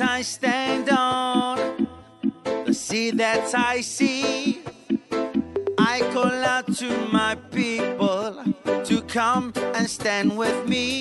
I stand on, the sea that I see. I call out to my people to come and stand with me.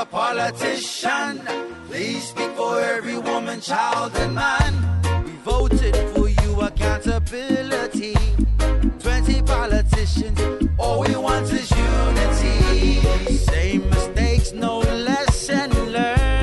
a politician. Please speak for every woman, child, and man. We voted for you, accountability. 20 politicians, all we want is unity. Same mistakes, no lesson learned.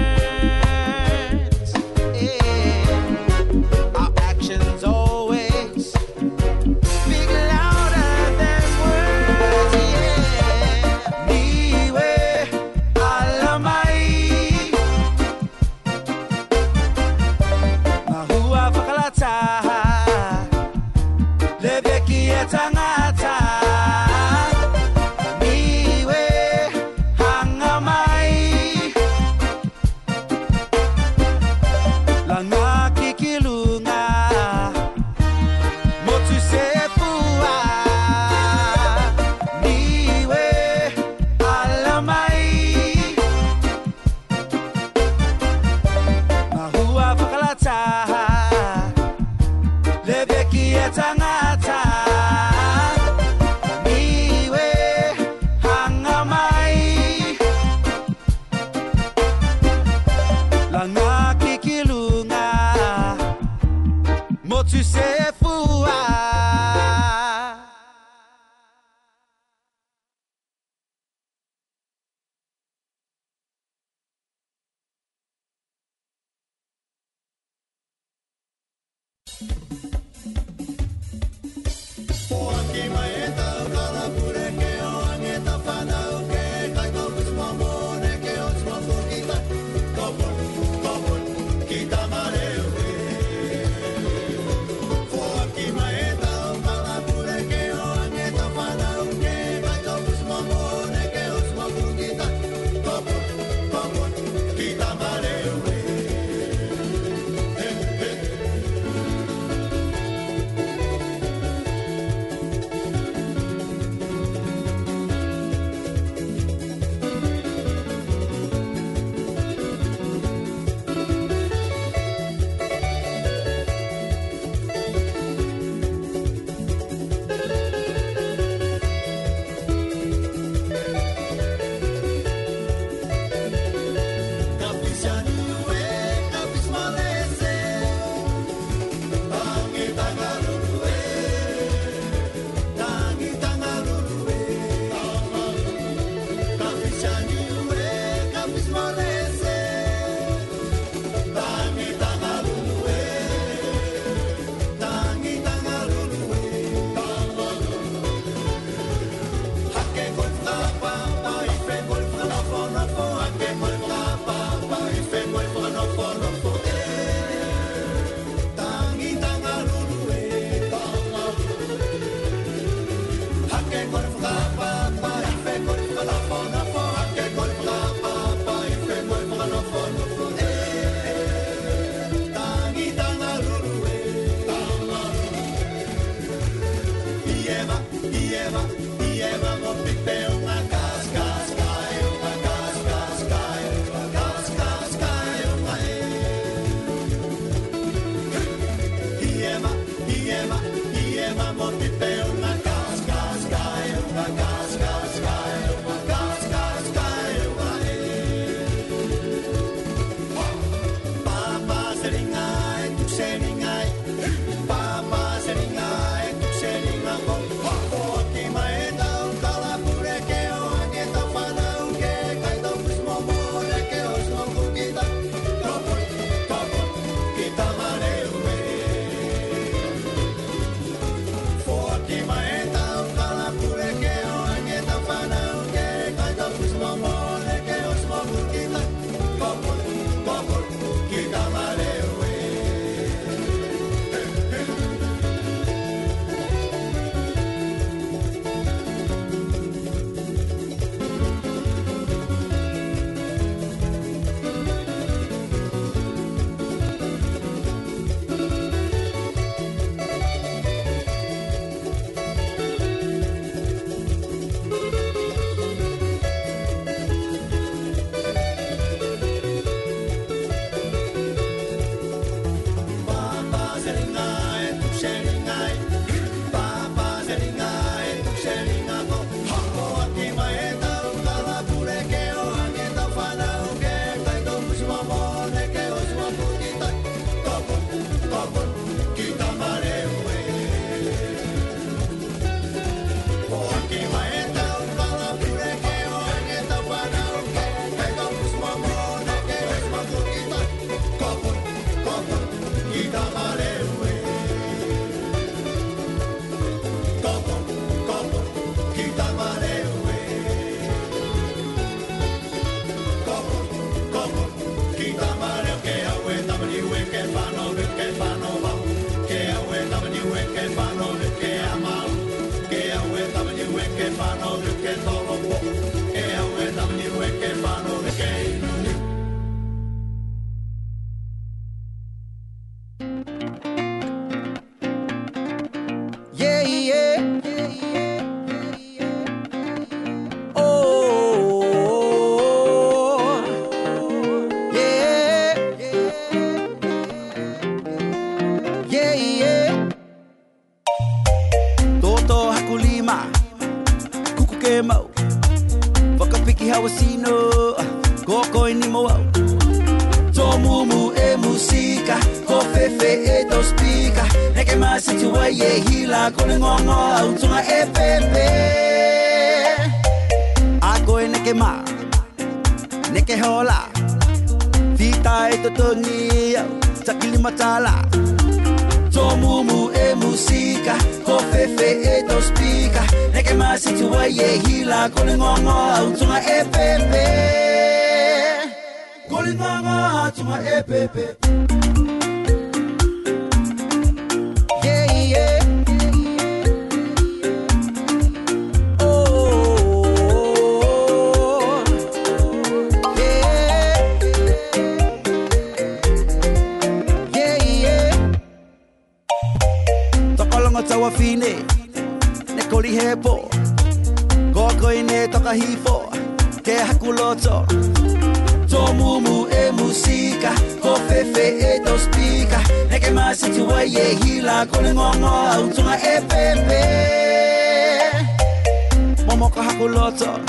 Momoko hakuloto,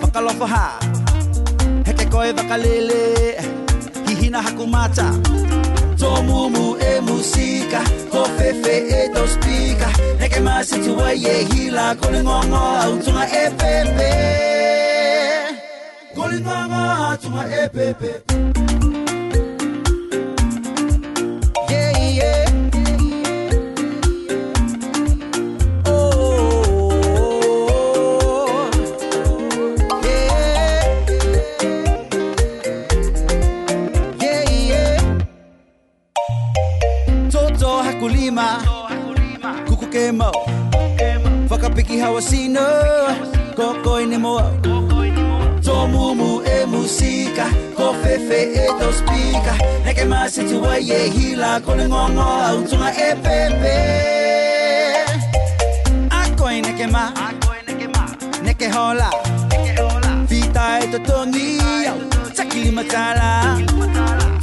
whakalofa ha. Heke koe hihina hakumata. Tō mumu e musika, ko fefe e to spika. Heke masi tua ye hila, ko le ngongo au tunga e pepe. Ko le ngongo au tunga e pepe. Whakapiki hawa sino, koko i ne moa. Tō mumu e musika, ko fefe e to spika. Neke masi tua ye hila, ko le ngongo au tunga e pepe. A koe neke ma, neke hola. Fita e to tongi, au takili matala. Mumu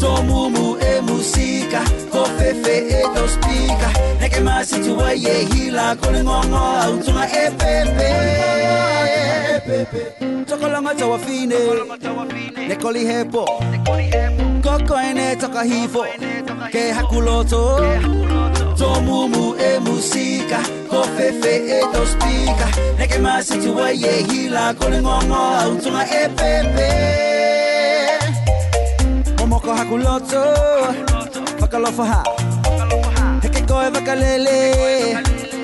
e musika, ko fefe e to spika. Neke masi tua ye hila, ko le ngongo au tunga e pepe. Tokolonga tawa fine, ne koli hepo. Koko ene toka hifo, ke hakuloto. Tō mumu e musika, ko fefe e to spika. Whakalofa ha. Heke koe wakalele,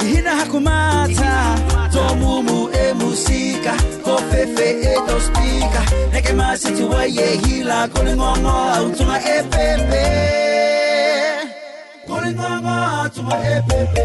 hina hakumata. Tō mumu e musika, ko fefe e to spika. Heke masi tua ye hila, ko le ngongo au tunga e pepe. Ko le ngongo au tunga e pepe.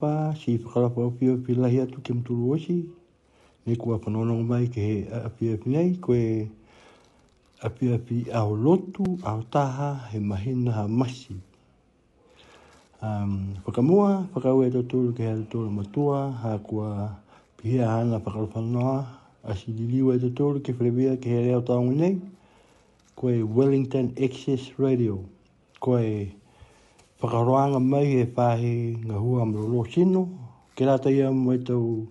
Pa si whakalapa o pio pi lahi atu ke mturu osi. Ne kua whanonong mai ke he api api nei, koe api api au lotu, au taha, he mahina ha masi. Um, whakamua, whakau e tōtoro ke hea matua, ha kua pihia hana whakalapa a si liliwa e ke whalewea ke he reo taongu nei, koe Wellington Access Radio, koe whakaroanga mai e whahi ngā hua amrolo sino, ke rata ia mo e tau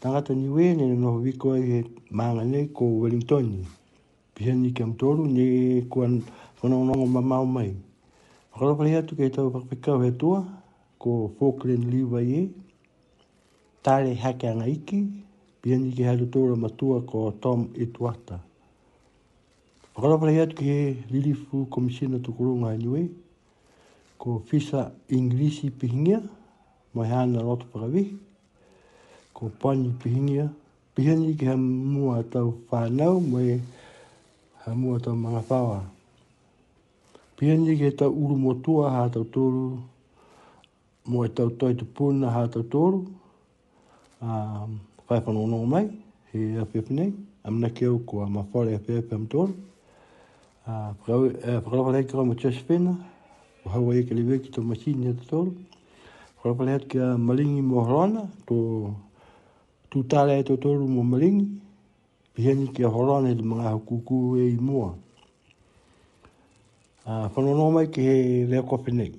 tangata niwe, ne no wiko e maanga nei ko Wellington. Pia ni ke amtoru, ne kua whanongonongo mamau mai. Whakaropari atu ke tau whakapikau he tua, ko Falkland Liwa ye, tare hake anga iki, pia ni ke hatu tōra matua ko Tom Etuata. Whakaropari atu ke he Lilifu Komisina Tukurunga niwe, ko fisa inglisi pihingia, mai hana roto pakawi, ko pani pihingia, pihani ki hamua tau whanau, mai hamua tau mga whawa. Pihani ki ta uru motua ha tau toru, e tau toi tu puna ha tau toru, whai whanono mai, he a pepinei, amna keu ko a mawhare a pepe am toru, Uh, Pagalawa lai mo Chesh Fena, o hawa e ke lewe ki tō machini e tōru. Kora pala hat kia malingi mō horona, tō tūtāle e tō tōru mō malingi, pihani kia horona e mga hukuku e i mua. Whanonō mai ke he lea kopi nei.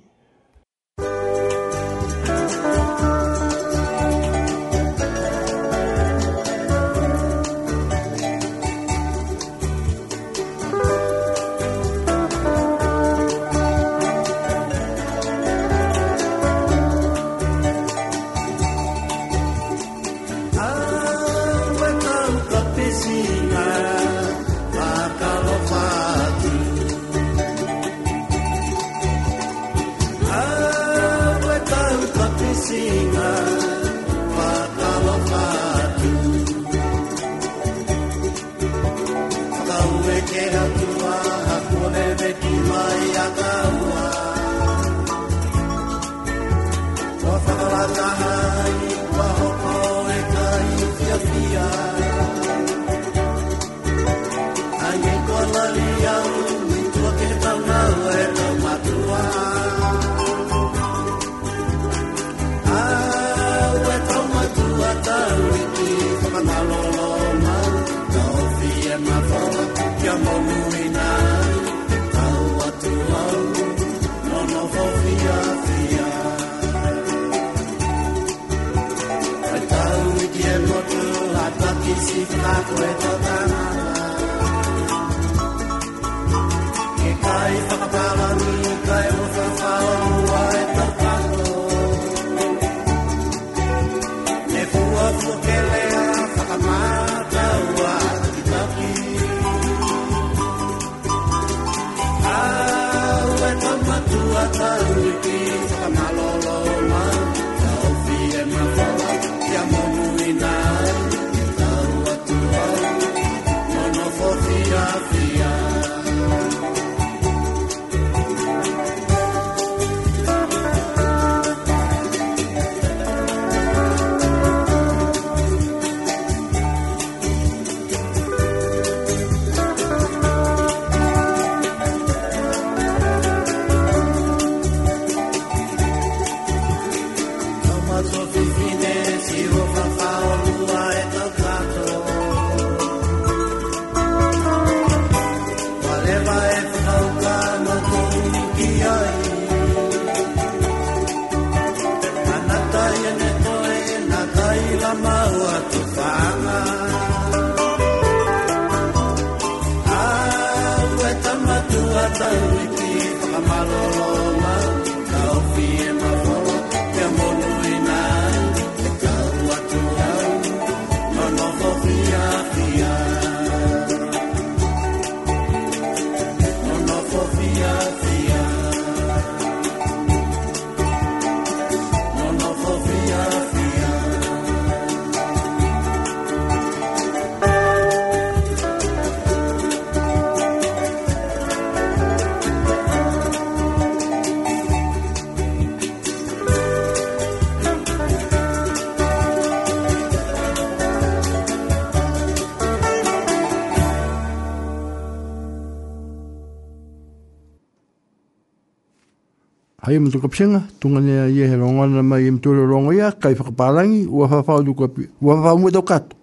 ia mtu kapsenga, tunga nea ia he rongana mai e mtu rongo ia, kai whakapalangi, ua whafau du kapi, ua whafau mwe tau kato,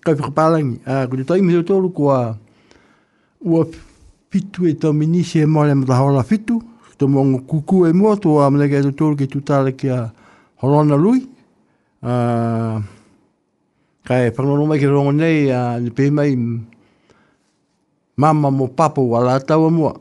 kai whakapalangi. Ko te taimi heo tolu kua, ua fitu e tau minisi e maare mta haora fitu, to mongo kuku e mua, to a mleke e tolu ke tutale ki a horona lui, kai whakarono mai ke rongo nei, ni pēmai, mama mo papo wala tau mua,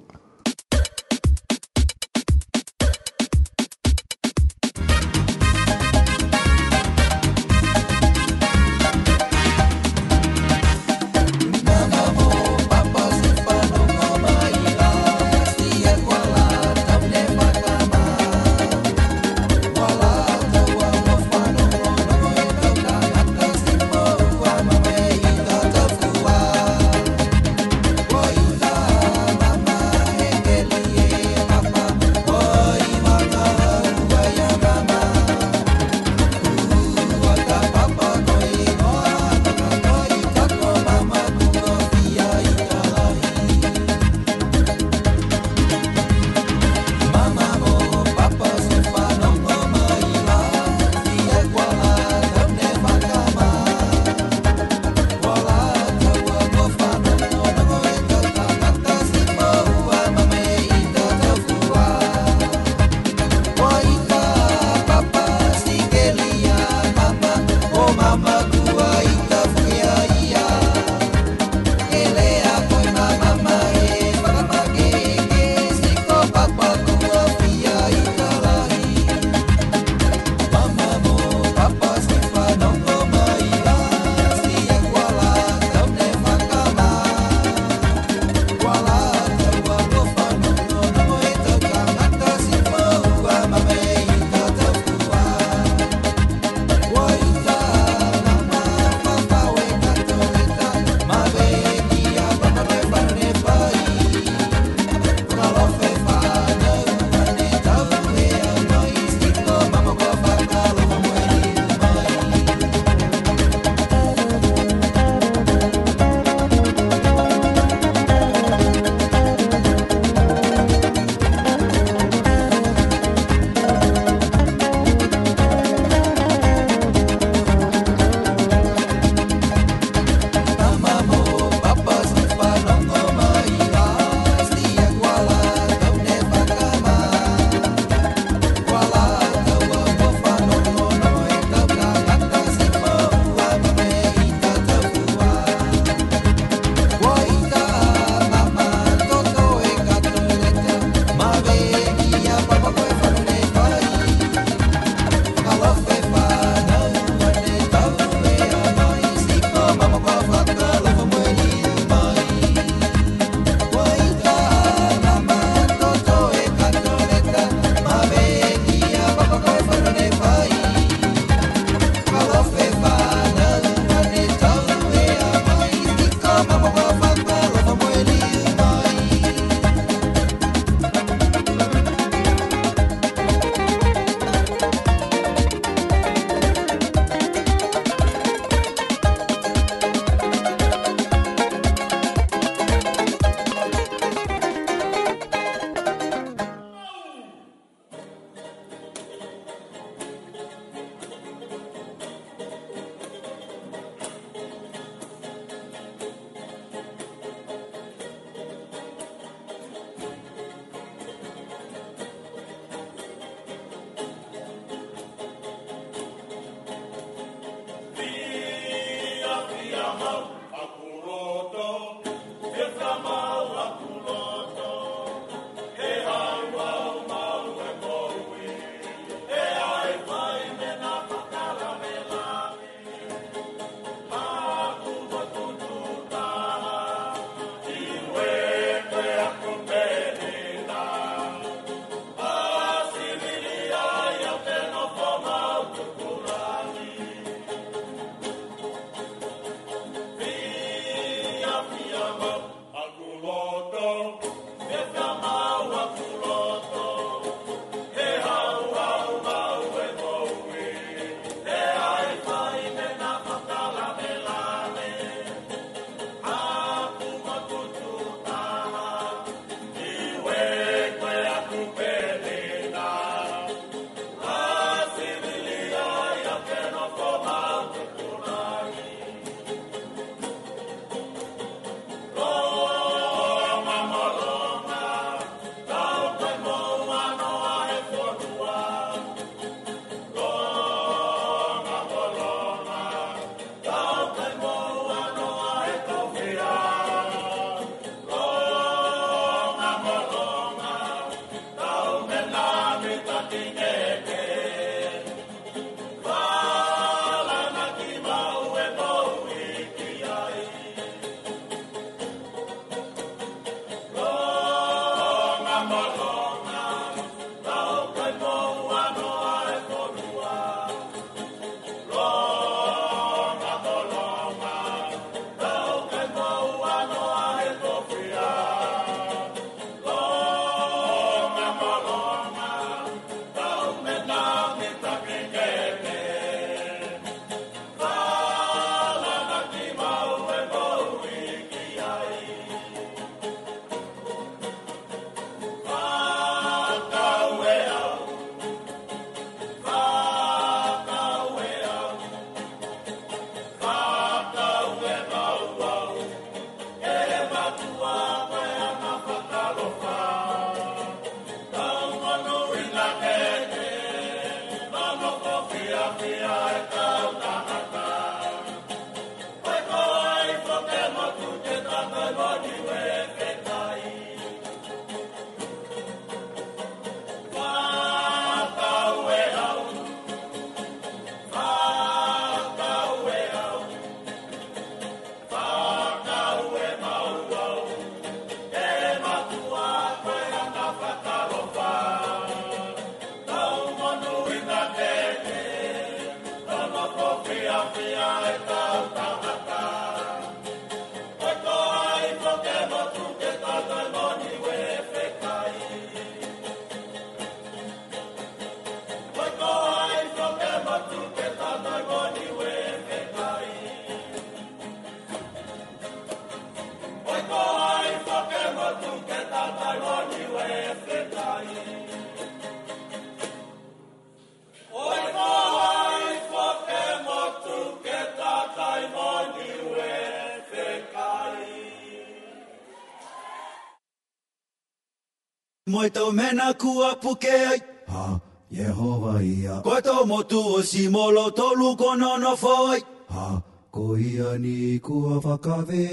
Moi tau mena kua puke ai. Ha, Yehova ia. Koe tau motu o si molo tolu kono no foi. Ha, ko ia ni kua whakawe.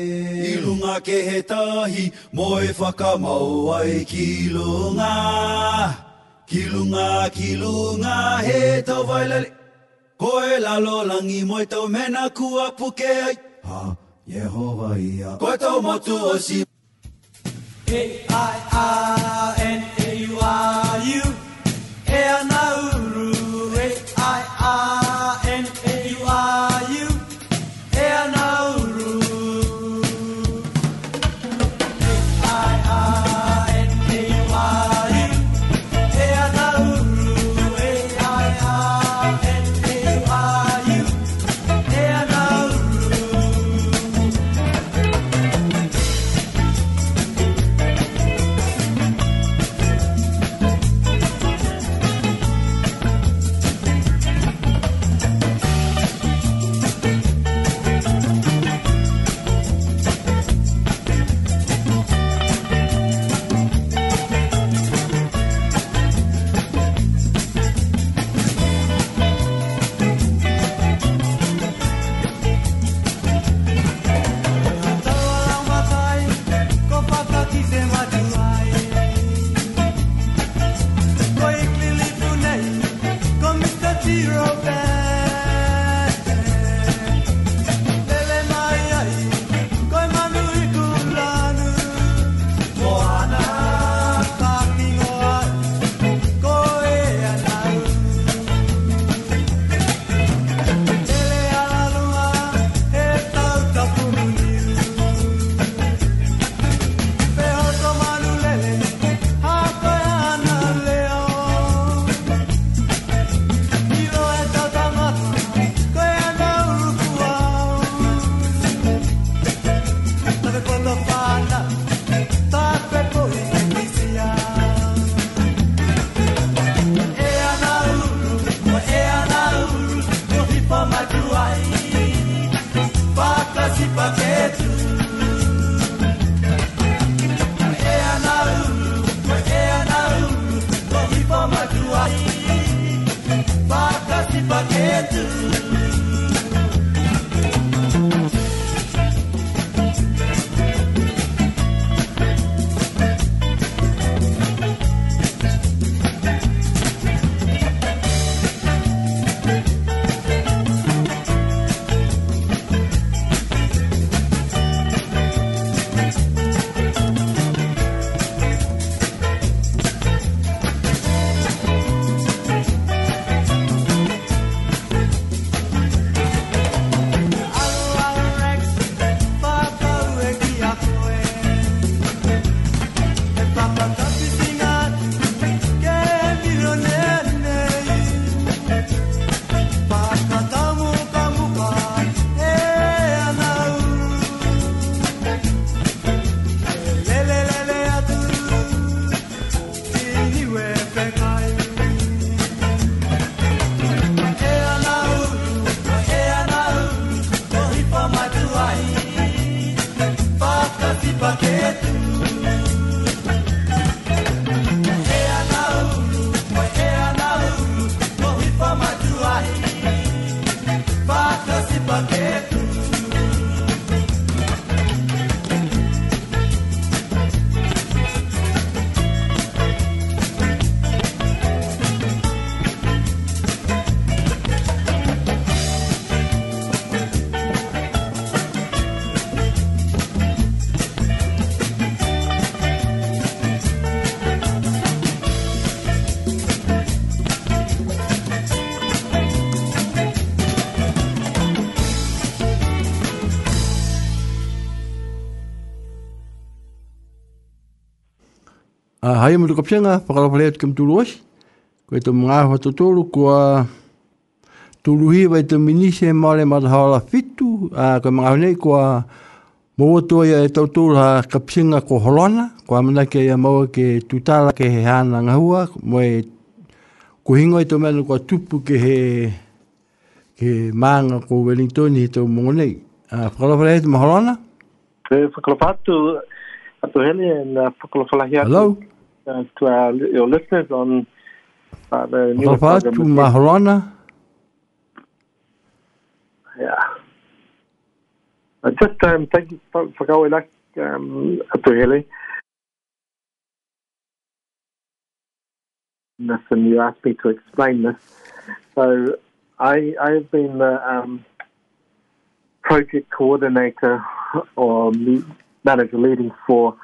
I lunga ke he tahi, mo e whakamau ai ki lunga. Ki lunga, ki lunga, he tau vailale. Ko e lalo langi, mo e tau mena kua puke ai. Ha, Yehova ia. Koe tau motu o si Ai, mo ka pianga, pakala pale atu kemtu luas. Ko e tamu ngā ko a tūruhi vai tamu minise maare matahawala fitu. Ko e mga nei, ko a mōtua ia e tōtoro ha ka ko holona. Ko a ke ia maua ke tutala ke he hana ngahua. Mo e ko hingoi tō mena ko a tupu ke he ke maanga ko Wellington he tō mongo nei. Pakala pale atu maholona. Pakala pātu, atu hele, na pakala pale atu. Hello. Uh, to our, your listeners on uh, the new pale atu Yeah. Uh, just um, thank you for, for going like um, hele. This, and you asked me to explain this. So I I have been the um, project coordinator or manager leading for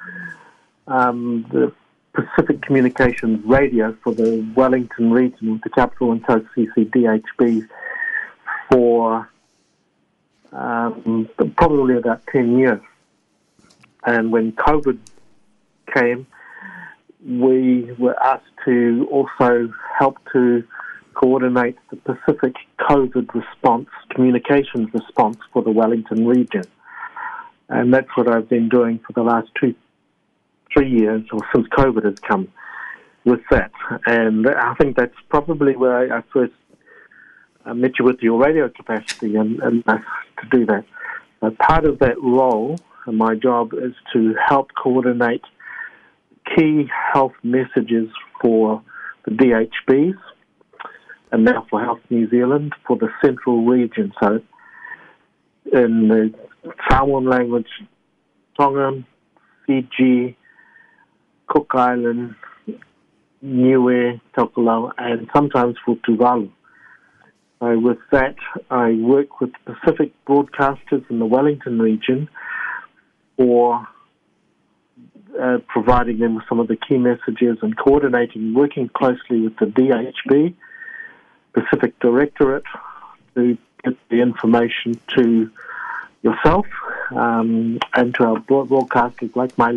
um, the Pacific Communications Radio for the Wellington region with the capital and coast CCDHB for um, probably about 10 years. And when COVID came, we were asked to also help to coordinate the Pacific COVID response, communications response for the Wellington region. And that's what I've been doing for the last two, three years, or since COVID has come with that. And I think that's probably where I, first uh, met you with your radio capacity and, and uh, to do that. Part of that role, and my job is to help coordinate key health messages for the DHBs and now for Health New Zealand for the central region. So in the Samoan language, Tongan, Fiji, Cook Island, Niue, Tokelau, and sometimes Futuvalu. Uh, with that, I work with Pacific broadcasters in the Wellington region for uh, providing them with some of the key messages and coordinating, working closely with the DHB, Pacific Directorate, to get the information to yourself um, and to our broadcasters like my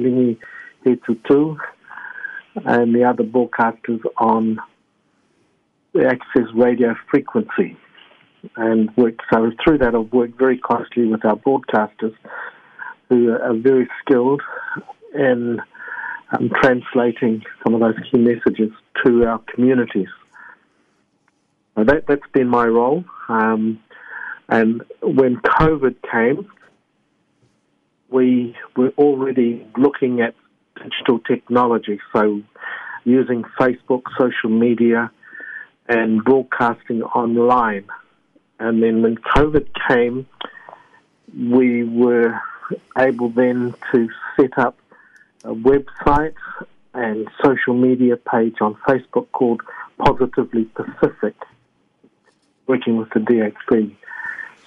822, and the other broadcasters on the access radio frequency. And worked, so through that, I've worked very closely with our broadcasters who are very skilled in um, translating some of those key messages to our communities. That that, has been my role. Um, and when COVID came, we were already looking at digital technology, so using Facebook, social media, and broadcasting online. And then when COVID came, we were able then to set up a website and social media page on Facebook called Positively Pacific, working with the DHB.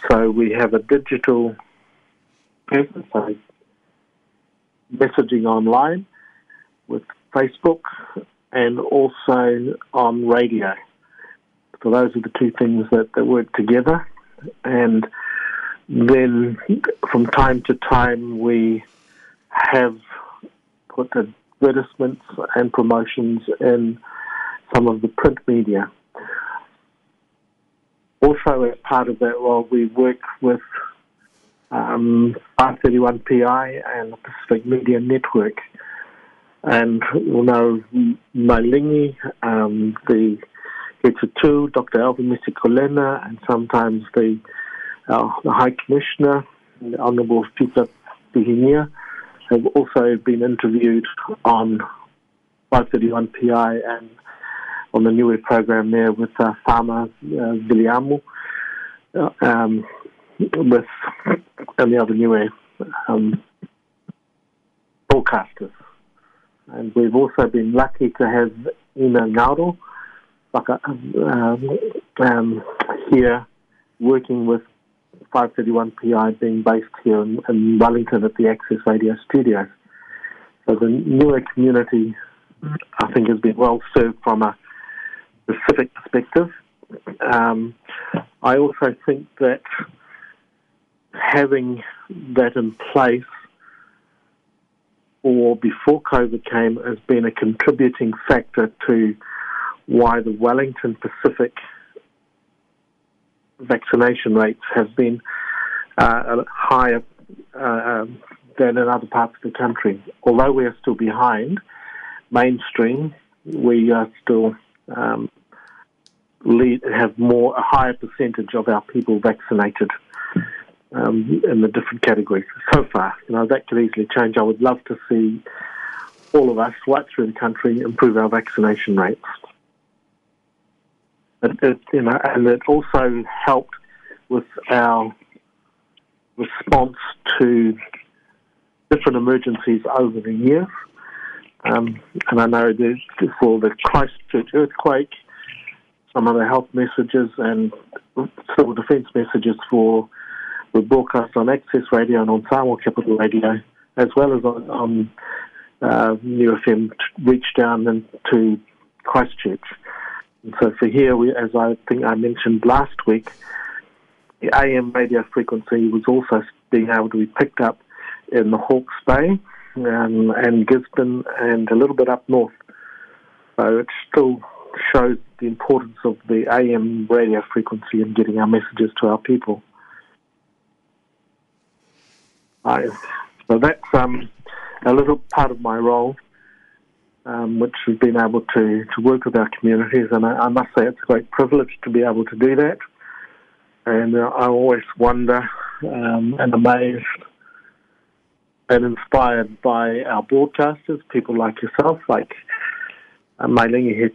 So we have a digital presence, messaging online with Facebook and also on radio. So those are the two things that, that work together. And then from time to time we have put advertisements and promotions in some of the print media. Also, as part of that role, we work with um, 531PI and the Pacific Media Network. And we'll know Mailingi, um, the Hetutu, Dr. Alvin Misikolena, and sometimes the, uh, the High Commissioner, the Honourable Peter Bihinia, have also been interviewed on 531PI and on the Niue program there with uh, Farmer uh, Viliamu, uh, um, with the other Niue um, broadcasters. And we've also been lucky to have Ina Nauro um, um, here working with 531PI being based here in, in Wellington at the Access Radio Studios. So the Niue community, I think, has been well served from a specific perspective. Um, I also think that having that in place or before COVID came has been a contributing factor to why the Wellington Pacific vaccination rates have been uh, higher uh, um, than in other parts of the country. Although we are still behind mainstream, we are still um, lead, have more a higher percentage of our people vaccinated um, in the different categories so far. You know that could easily change. I would love to see all of us right through the country improve our vaccination rates. It, it, you know, and it also helped with our response to different emergencies over the years. Um, and I know for the Christchurch earthquake, some of the health messages and civil defence messages for were broadcast on Access Radio and on Samoa Capital Radio, as well as on, on uh, New FM reached down into Christchurch. And so for here, we, as I think I mentioned last week, the AM radio frequency was also being able to be picked up in the Hawke's Bay um, and Gisborne and a little bit up north. So it still shows the importance of the AM radio frequency in getting our messages to our people. So that's um, a little part of my role, um, which has been able to, to work with our communities, and I, I, must say it's a great privilege to be able to do that. And uh, I always wonder um, and amazed and inspired by our broadcasters, people like yourself, like uh, Mailingi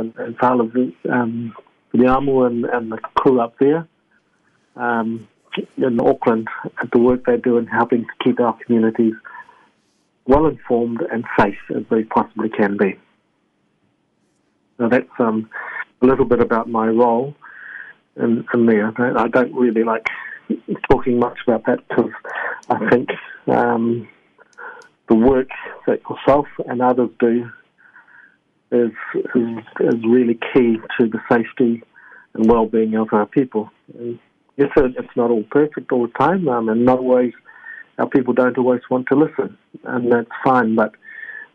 and, and Fala um, and, and the crew up there um, in Auckland at the work they do in helping to keep our communities well informed and safe as they possibly can be. So that's um, a little bit about my role in, in there. I don't really like talking much about that because I think um, the work that yourself and others do is, is, is really key to the safety and well-being of our people. And yes, it's not all perfect all the time, um, and not always our people don't always want to listen, and that's fine. But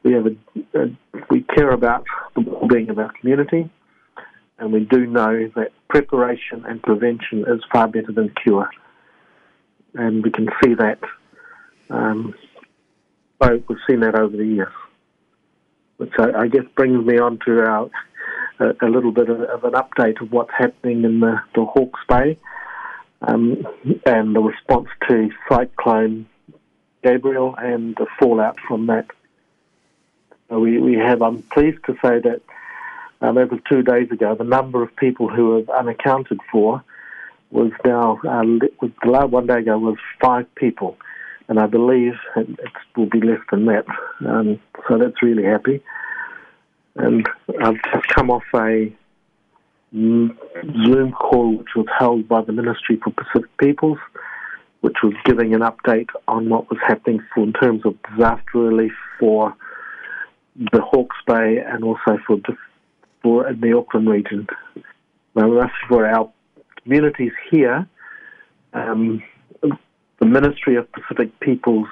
we have a, a we care about the well-being of our community, and we do know that preparation and prevention is far better than cure and we can see that. Um, so we've seen that over the years, which I, I guess brings me on to our a, a little bit of, of, an update of what's happening in the, the Hawke's Bay um, and the response to Cyclone Gabrielle and the fallout from that. we, we have, I'm pleased to say that um, as two days ago, the number of people who are unaccounted for was now, uh, was, the last one day ago was five people, and I believe it, it will be less than that. Um, so that's really happy. And I've just come off a Zoom call which was held by the Ministry for Pacific Peoples, which was giving an update on what was happening for, in terms of disaster relief for the Hawke's Bay and also for for in the Auckland region. Now, for our communities here, um, the Ministry of Pacific Peoples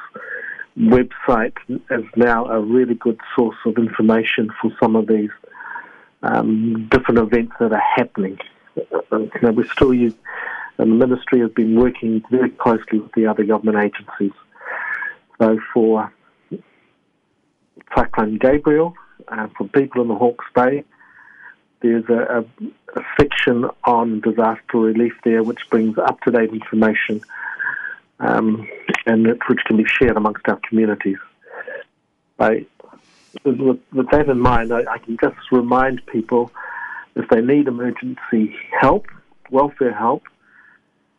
website is now a really good source of information for some of these um, different events that are happening. Uh, you know, we still use, the ministry has been working very closely with the other government agencies. So for Cyclone Gabrielle, uh, for people in the Hawke's Bay, there's a, a, a, section on disaster relief there which brings up to date information um, and which can be shared amongst our communities. With, with, that in mind, I, I, can just remind people if they need emergency help, welfare help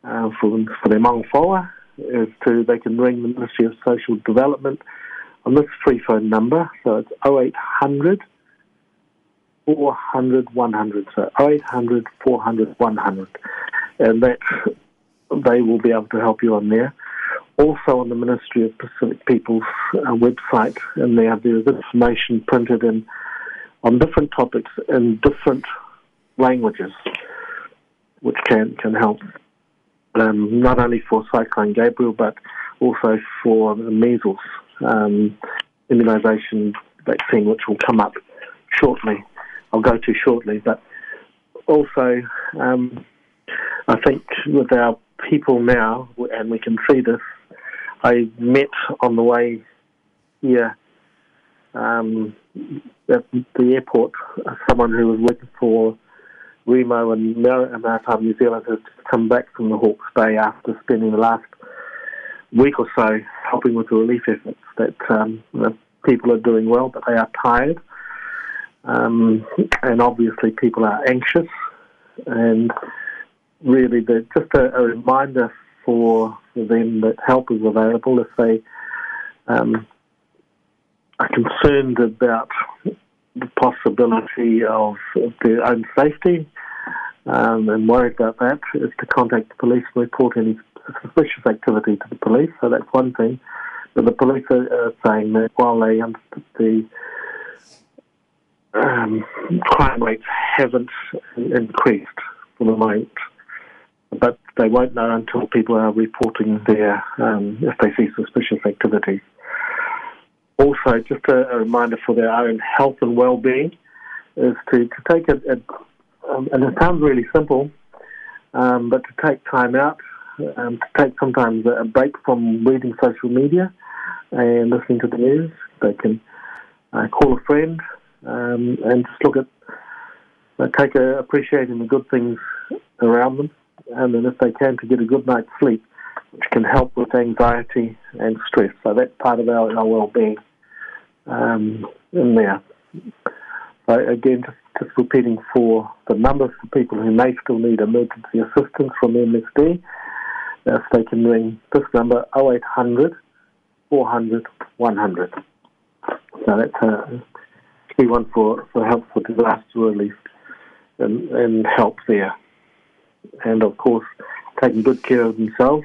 uh, for, for their maunga is to they can ring the Ministry of Social Development on this free phone number. So it's 0800 400 100. So 0800 400 100. And that they will be able to help you on there. Also on the Ministry of Pacific People's uh, website, and there there's information printed in on different topics in different languages, which can can help um, not only for Cyclone Gabrielle but also for the measles um, immunisation vaccine, which will come up shortly. I'll go to shortly, but also um, I think with our people now, and we can see this. I met on the way here um, at the airport someone who was working for Remo and Maritime New Zealand has come back from the Hawke's Bay after spending the last week or so helping with the relief efforts. That um, people are doing well, but they are tired, um, and obviously people are anxious, and really the, just a, a, reminder for them that help is available if they um, are concerned about the possibility of, their own safety um, and worried about that is to contact the police and report any suspicious activity to the police. So that's one thing. But the police are, are saying that while they the um, crime rates haven't increased for the moment, but they won't know until people are reporting their um, if they see suspicious activity. Also, just a, a, reminder for their own health and well-being is to, to take a, a um, and it sounds really simple, um, but to take time out, um, to take sometimes a break from reading social media and listening to the news. They can uh, call a friend um, and just look at, uh, take a, appreciating the good things around them and then if they can, to get a good night's sleep, which can help with anxiety and stress. So that's part of our, our well-being um, in there. So again, just, just repeating for the numbers for people who may still need emergency assistance from MSD, if they can ring this number 0800 400 100. So that's a key one for, for help for disaster relief and, and help there and of course taking good care of themselves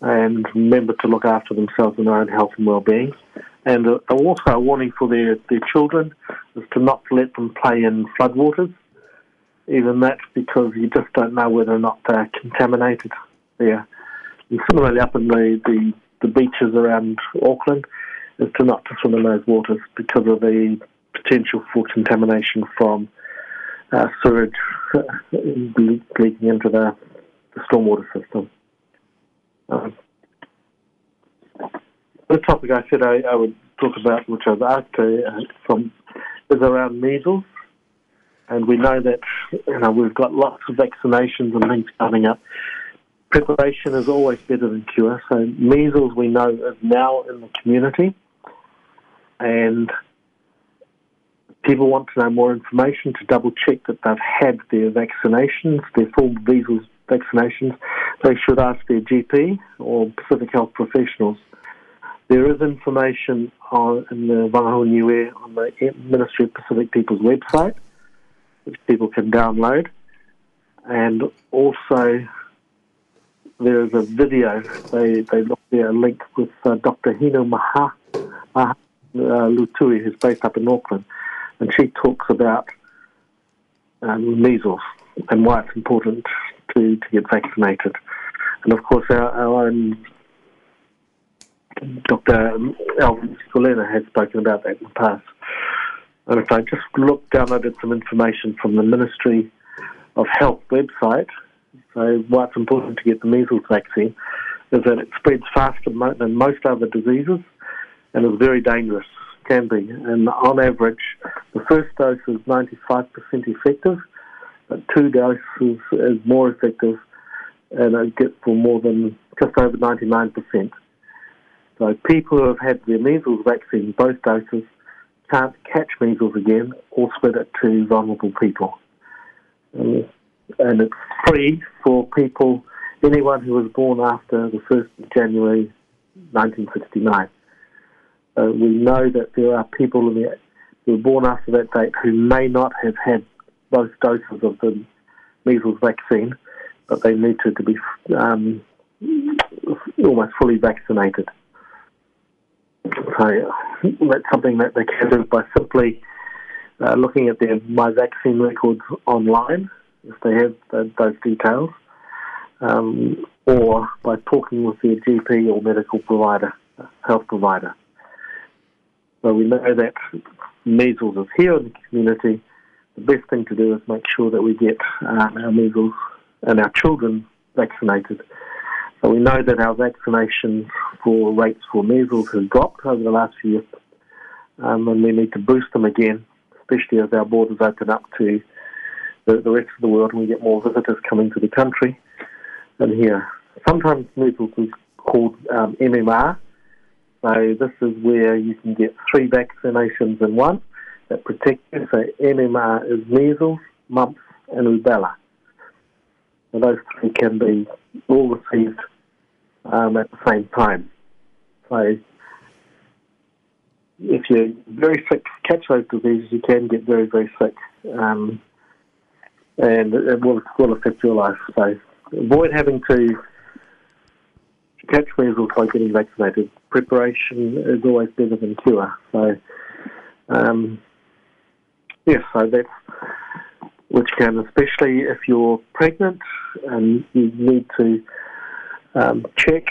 and remember to look after themselves and their own health and well-being. And uh, also a warning for their, their children is to not let them play in floodwaters. Even that because you just don't know whether or not they're contaminated there. And similarly up in the, the, the beaches around Auckland is to not to swim in those waters because of the potential for contamination from uh, sewage leaking into the, the stormwater system. Um, the topic I said I, I, would talk about, which I've asked uh, from, is around measles. And we know that you know we've got lots of vaccinations and things coming up. Preparation is always better than cure. So measles, we know, is now in the community, and people want to know more information to double check that they've had their vaccinations, their full measles vaccinations, they should ask their GP or Pacific Health professionals. There is information on, in the Vagahau Niue on the Ministry of Pacific People's website, which people can download. And also, there is a video. They they look there a link with uh, Dr. Hino Maha, Maha uh, Lutui, who's based up in Auckland and she talks about um, measles and why it's important to, to get vaccinated. And of course, our, our own Dr. Alvin Scolena has spoken about that in the past. And if I just look, downloaded some information from the Ministry of Health website, so why it's important to get the measles vaccine is that it spreads faster than most other diseases and is very dangerous can be. And on average, the first dose is 95% effective, but two doses is more effective, and it gets for more than just over 99%. So people who have had their measles vaccine, both doses, can't catch measles again or spread it to vulnerable people. And, and it's free for people, anyone who was born after the 1st of January 1969. Uh, we know that there are people who were born after that date who may not have had both doses of the measles vaccine, but they need to, to be um, almost fully vaccinated. So that's something that they can do by simply uh, looking at their My Vaccine records online, if they have those details, um, or by talking with their GP or medical provider, health provider. So we know that measles is here in the community. The best thing to do is make sure that we get um, our measles and our children vaccinated. So we know that our vaccination for rates for measles has dropped over the last few years, um, and we need to boost them again, especially as our borders open up to the, the rest of the world and we get more visitors coming to the country and here. Sometimes measles is called um, MMR. So this is where you can get three vaccinations in one that protect you. So MMR is measles, mumps, and rubella. And those three can be all received um, at the same time. So if you're very sick, catch those diseases, you can get very, very sick. Um, and it will, will affect your life. So avoid having to catch measles by getting vaccinated. Preparation is always better than cure. So, um, yes, so that's which can, especially if you're pregnant and you need to um, check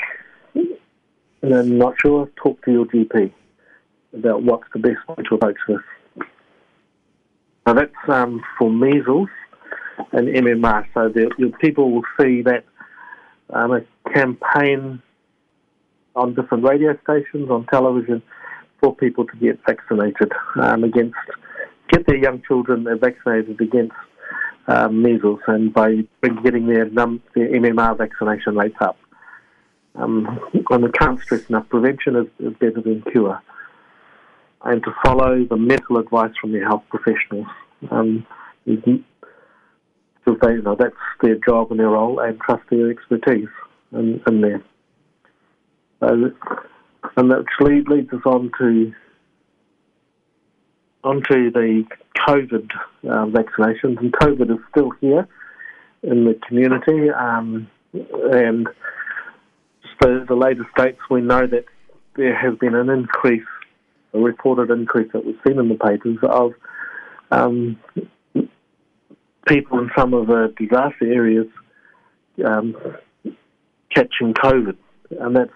and I'm not sure, talk to your GP about what's the best way to approach this. Now that's um, for measles and MMR. So the people will see that um, a campaign on different radio stations, on television, for people to get vaccinated um, against, get their young children vaccinated against um, measles, and by getting their, num- their MMR vaccination rates up. Um, and we can't stress enough, prevention is, is better than cure. And to follow the medical advice from your health professionals. Um, because they, you know, that's their job and their role, and trust their expertise in, in there. So, and that lead, leads us on to onto the COVID uh, vaccinations, and COVID is still here in the community. Um, and the, the latest dates, we know that there has been an increase, a reported increase that we've seen in the papers of um, people in some of the disaster areas um, catching COVID, and that's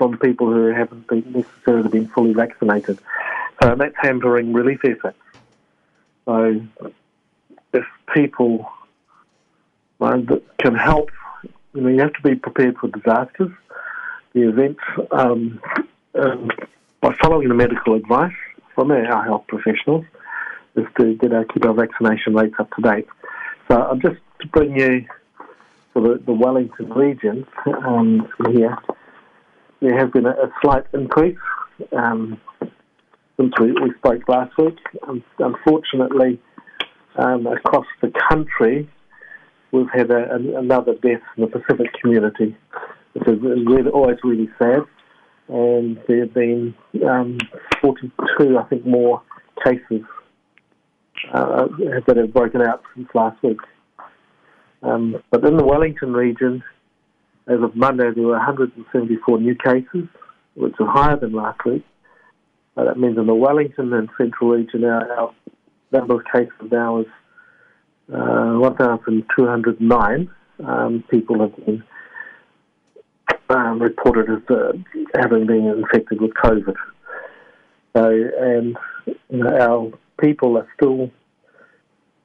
from people who haven't been necessarily been fully vaccinated. So that's hampering relief efforts. So if people uh, can help, you know, you have to be prepared for disasters, the events, um, um, by following the medical advice from our health professionals is to get our keep our vaccination rates up to date. So I'll just to bring you to the, the Wellington region um, here. There has been a, a slight increase um, since we, we, spoke last week. Um, unfortunately, across the country, we've had a, a, another death in the Pacific community, which is really, always really sad. And there have been um, 42, I think, more cases uh, that have broken out since last week. Um, but in the Wellington region, as of Monday, there were 174 new cases, which are higher than last week. Uh, that means in the Wellington and Central region, our, our number of cases now is uh, 1,209 um, people have been um, reported as uh, having been infected with COVID. So, and our people are still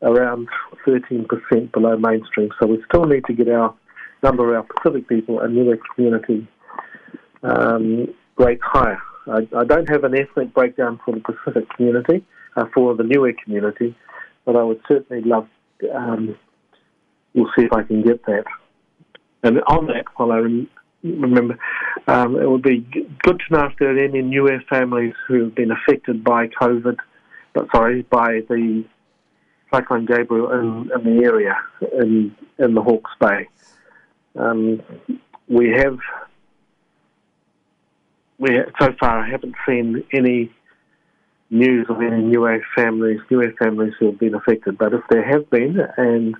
around 13% below mainstream. So we still need to get our number of our Pacific people and Niue community um, rates higher. I, I, don't have an ethnic breakdown for the Pacific community, uh, for the Niue community, but I would certainly love, um, we'll see if I can get that. And on that, while I rem- remember, um, it would be good to know if there are any Niue families who have been affected by COVID but sorry, by the Cyclone Gabrielle in, in the area in in the Hawke's Bay. Um, we have we so far I haven't seen any news of any Niue families, Niue families who have been affected. But if there have been, and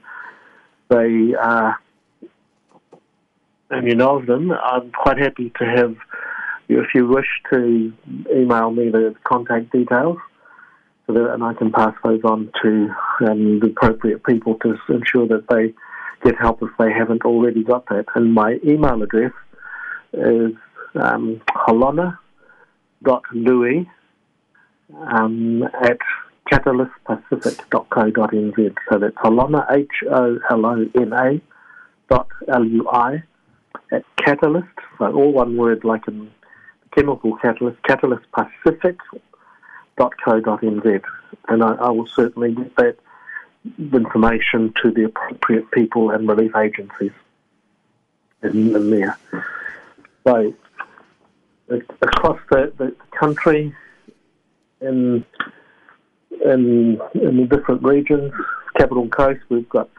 they are, and you know of them, I'm quite happy to have you. If you wish to email me the contact details, so that, and I can pass those on to um, the appropriate people to ensure that they get help if they haven't already got that. And my email address is um, holona.lui um, at catalystpacific.co.nz. So that's Holona, H-O-L-O-N-A dot L-U-I at Catalyst, so all one word like in chemical catalyst, catalystpacific.co.nz. And I, I will certainly get that information to the appropriate people and relief agencies in, in there. So across the, the country, in in in the different regions, Capital Coast, we've got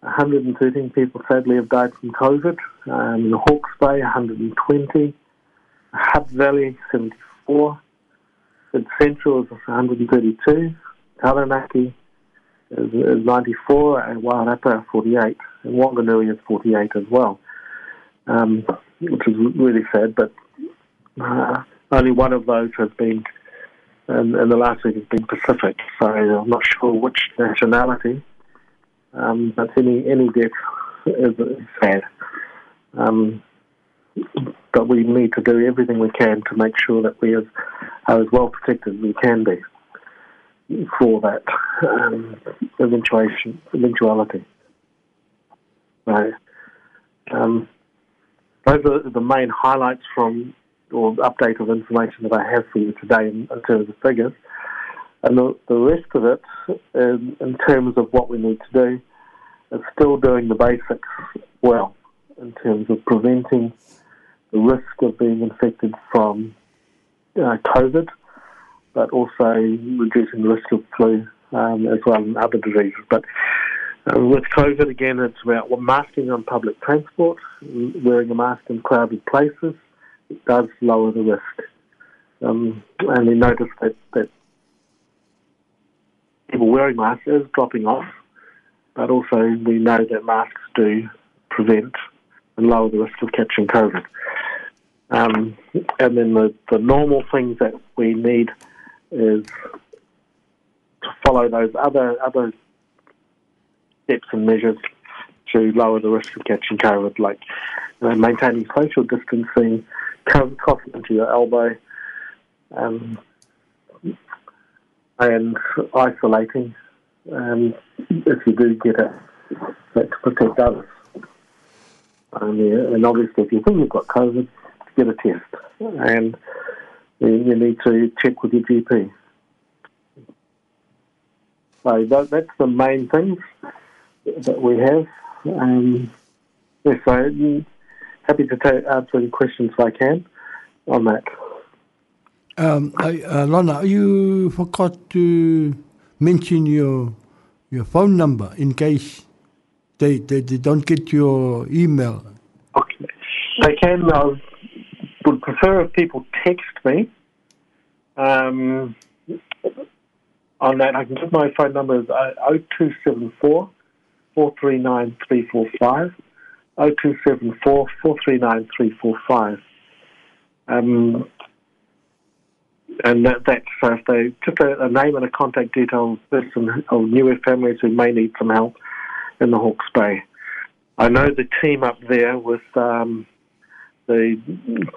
113 people sadly have died from COVID. Um, in Hawke's Bay, 120. Hutt Valley, 74. In Central is 132. Taranaki is, is 94, and Wairata 48, and Wanganui is 48 as well, um, which is really sad. But uh, only one of those has been, and, and the last week has been Pacific. So I'm not sure which nationality, um, but any any death is, is sad. Um, but we need to do everything we can to make sure that we are as well protected as we can be for that um, eventuation, eventuality. So, um, those are the main highlights from or update of information that I have for you today in, in terms of figures. And the, the rest of it, in, in, terms of what we need to do, is still doing the basics well in terms of preventing the risk of being infected from uh, COVID, but also reducing the risk of flu um, as well and other diseases. But uh, with COVID, again, it's about masking on public transport, wearing a mask in crowded places. It does lower the risk. Um, and we notice that, that people wearing masks is dropping off, but also we know that masks do prevent and lower the risk of catching COVID. Um, and then the, the normal things that we need is to follow those other other steps and measures to lower the risk of catching COVID, like maintaining social distancing, coughing into your elbow, um, and isolating um, if you do get it, to protect others. Um, yeah, and obviously, if you think you've got COVID, get a test, and you need to check with your GP. So that, that's the main things that we have. Um, yeah, so happy to take, answer any questions I can on that. Um, I, uh, Lana, you forgot to mention your your phone number in case they, they, they don't get your email. Okay. They can. I would prefer if people text me. Um, on that, I can give my phone number is 0274 439 345. 0274 439 345. Um, and that, that's uh, if they just a, a, name and a contact detail of person of newer families who may need some help in the Hawke's Bay. I know the team up there with um, the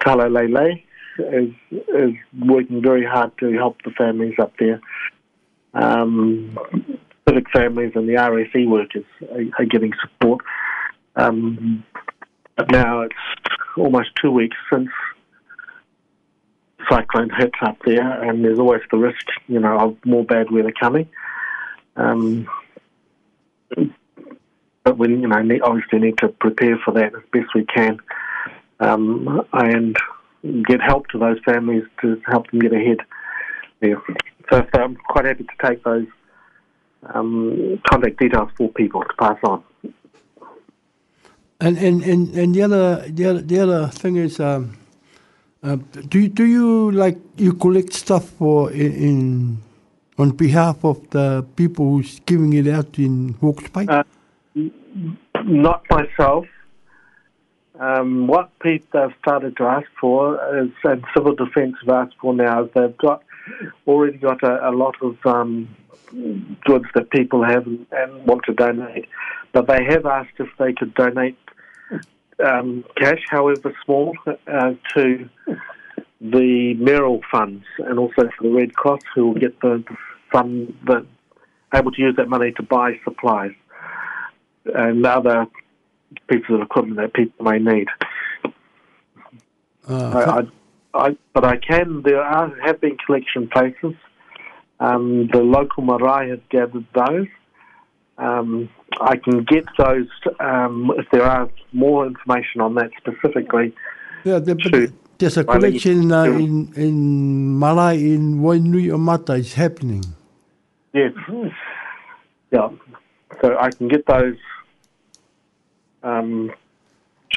Tala Lele is is working very hard to help the families up there. Um, civic families and the RSE workers are, are getting support. Um, but now it's almost two weeks since cyclone hits up there, and there's always the risk, you know, of more bad weather coming. Um, but we, you know, obviously need to prepare for that as best we can, um, and get help to those families to help them get ahead. Yeah. So, so I'm quite happy to take those um, contact details for people to pass on. And and, and, and the other the other the other thing is. Um uh, do you, do you like you collect stuff for in, in on behalf of the people who's giving it out in Hawke's Bay? Uh, not myself. Um, what Pete have started to ask for is, and Civil Defence have asked for now, they've got already got a, a lot of um, goods that people have and, and want to donate, but they have asked if they could donate um, cash, however small, uh, to the mayoral funds and also for the Red Cross, who will get the fund that able to use that money to buy supplies and other pieces of equipment that people may need. Uh, I, I, I, but I can. There are have been collection places. Um, the local marae has gathered those. Um, I can get those um, if there are more information on that specifically. yeah, there, to- there's a collection uh, in in Malai in Wainuiomata is happening. Yes. Yeah. So I can get those um,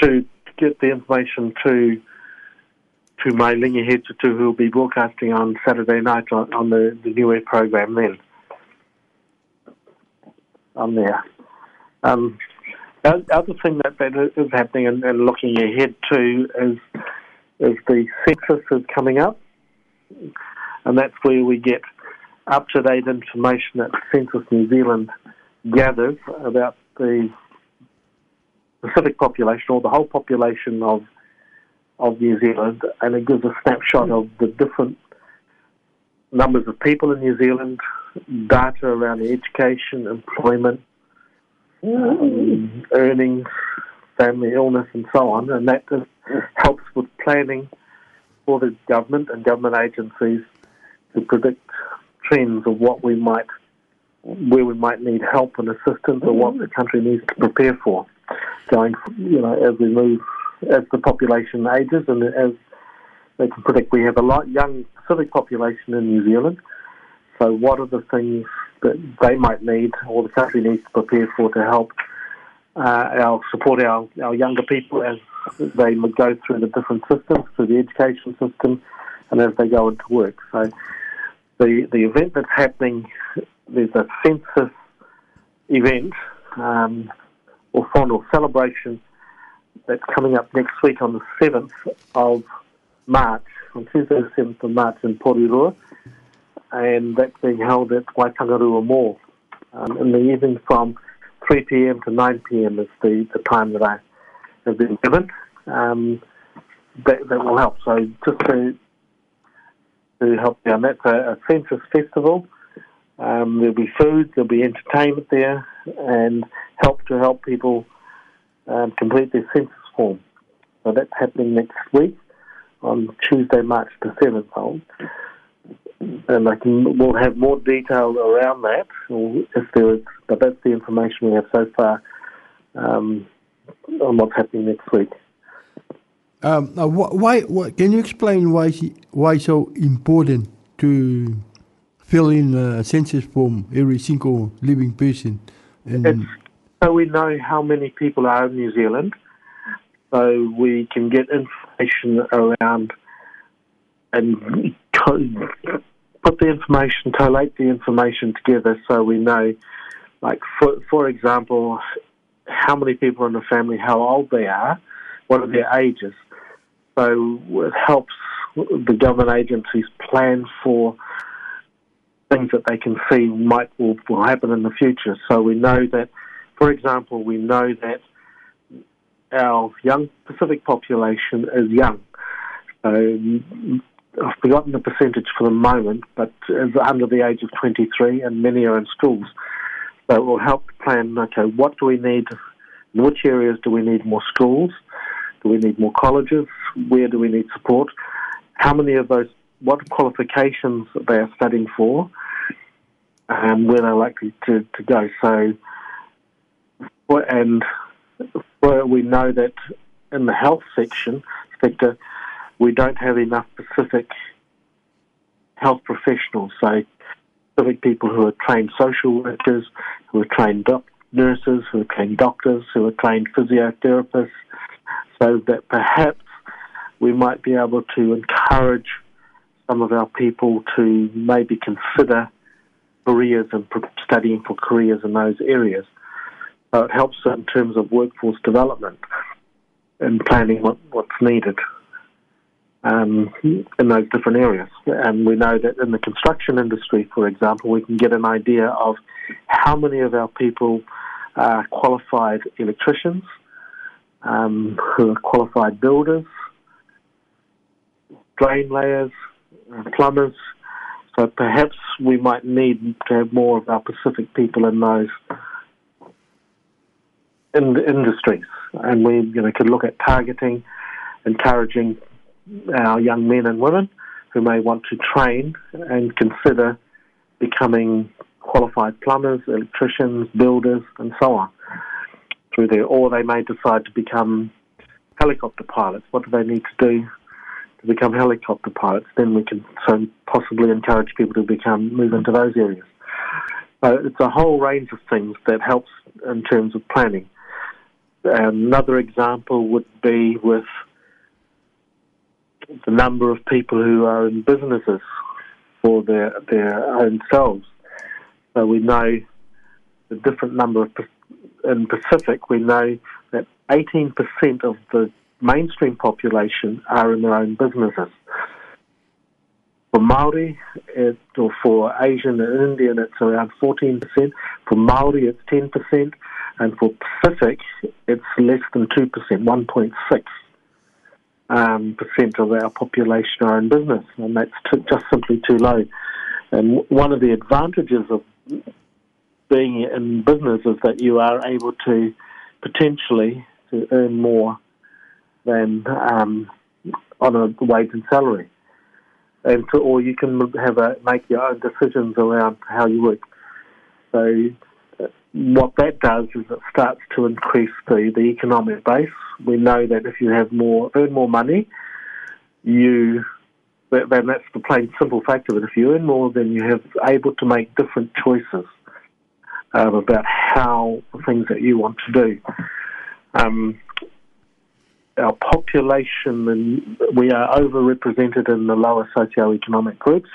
to get the information to to my linear head to who will be broadcasting on Saturday night on, on the, the New Air program then. On there. Um, the other thing that, that is happening and, and looking ahead to is is the census is coming up, and that's where we get up to date information that Census New Zealand gathers about the Pacific population or the whole population of of New Zealand, and it gives a snapshot of the different numbers of people in New Zealand, data around education, employment, um, earnings, family illness, and so on, and that just helps with planning for the government and government agencies to predict trends of what we might, where we might need help and assistance, or what the country needs to prepare for, going, you know, as we move, as the population ages, and as they can predict, we have a lot young Pacific population in New Zealand. So, what are the things that they might need, or the country needs to prepare for to help uh, our support our, our younger people as they go through the different systems, through the education system, and as they go into work. So the the event that's happening, there's a census event um, or fond or celebration that's coming up next week on the 7th of March, on Tuesday the 7th of March in Porirua, and that's being held at Waitangirua Mall um, in the evening from 3 p.m. to 9 p.m. is the, the time that I have been given. Um, that, that will help. So just to to help down, that's a, a census festival. Um, there'll be food, there'll be entertainment there, and help to help people um, complete their census form. So that's happening next week on Tuesday, March the seventh. And I can we'll have more detail around that if there is, but that's the information we have so far um, on what's happening next week. Um, why, why? Can you explain why why so important to fill in a census form every single living person? And so we know how many people are in New Zealand, so we can get information around and put the information, collate the information together, so we know, like for for example, how many people in the family, how old they are, what are their ages. So it helps the government agencies plan for things that they can see might will, will happen in the future. So we know that, for example, we know that our young Pacific population is young. Mm, I've forgotten the percentage for the moment, but is under the age of 23, and many are in schools. So it will help plan. Okay, what do we need? In which areas do we need more schools? Do we need more colleges? Where do we need support? How many of those? What qualifications they are studying for? And where they're likely to, to go. So, and we know that in the health section sector, we don't have enough Pacific health professionals. So, Pacific people who are trained social workers, who are trained doc- nurses, who are trained doctors, who are trained physiotherapists, so that perhaps we might be able to encourage some of our people to maybe consider careers and studying for careers in those areas. So it helps in terms of workforce development and planning what, what's needed um, in those different areas. And we know that in the construction industry, for example, we can get an idea of how many of our people are qualified electricians, um, who are qualified builders, drain layers, plumbers. So perhaps we might need to have more of our Pacific people in those in the industries, and we you know could look at targeting, encouraging our young men and women who may want to train and consider becoming qualified plumbers, electricians, builders, and so on through there, or they may decide to become helicopter pilots. What do they need to do become helicopter pilots? Then we can so possibly encourage people to become move into those areas. It's a whole range of things that helps in terms of planning. Another example would be with the number of people who are in businesses for their their own selves. So we know the different number of in Pacific. We know that 18% of the mainstream population are in their own businesses. For Maori, it, or for Asian and Indian, it's around 14%. For Maori, it's 10%, and for Pacific, it's less than 2%, 1.6 um, percent of our population are in business, and that's t- just simply too low. And one of the advantages of being in business is that you are able to potentially to earn more than um, on a wage and salary, and to, or you can have a make your own decisions around how you work. So what that does is it starts to increase the, the economic base. We know that if you have more, earn more money, you then that's the plain simple fact of it. If you earn more, then you have able to make different choices um, about how the things that you want to do. Um, our population, and we are overrepresented in the lower socioeconomic groups.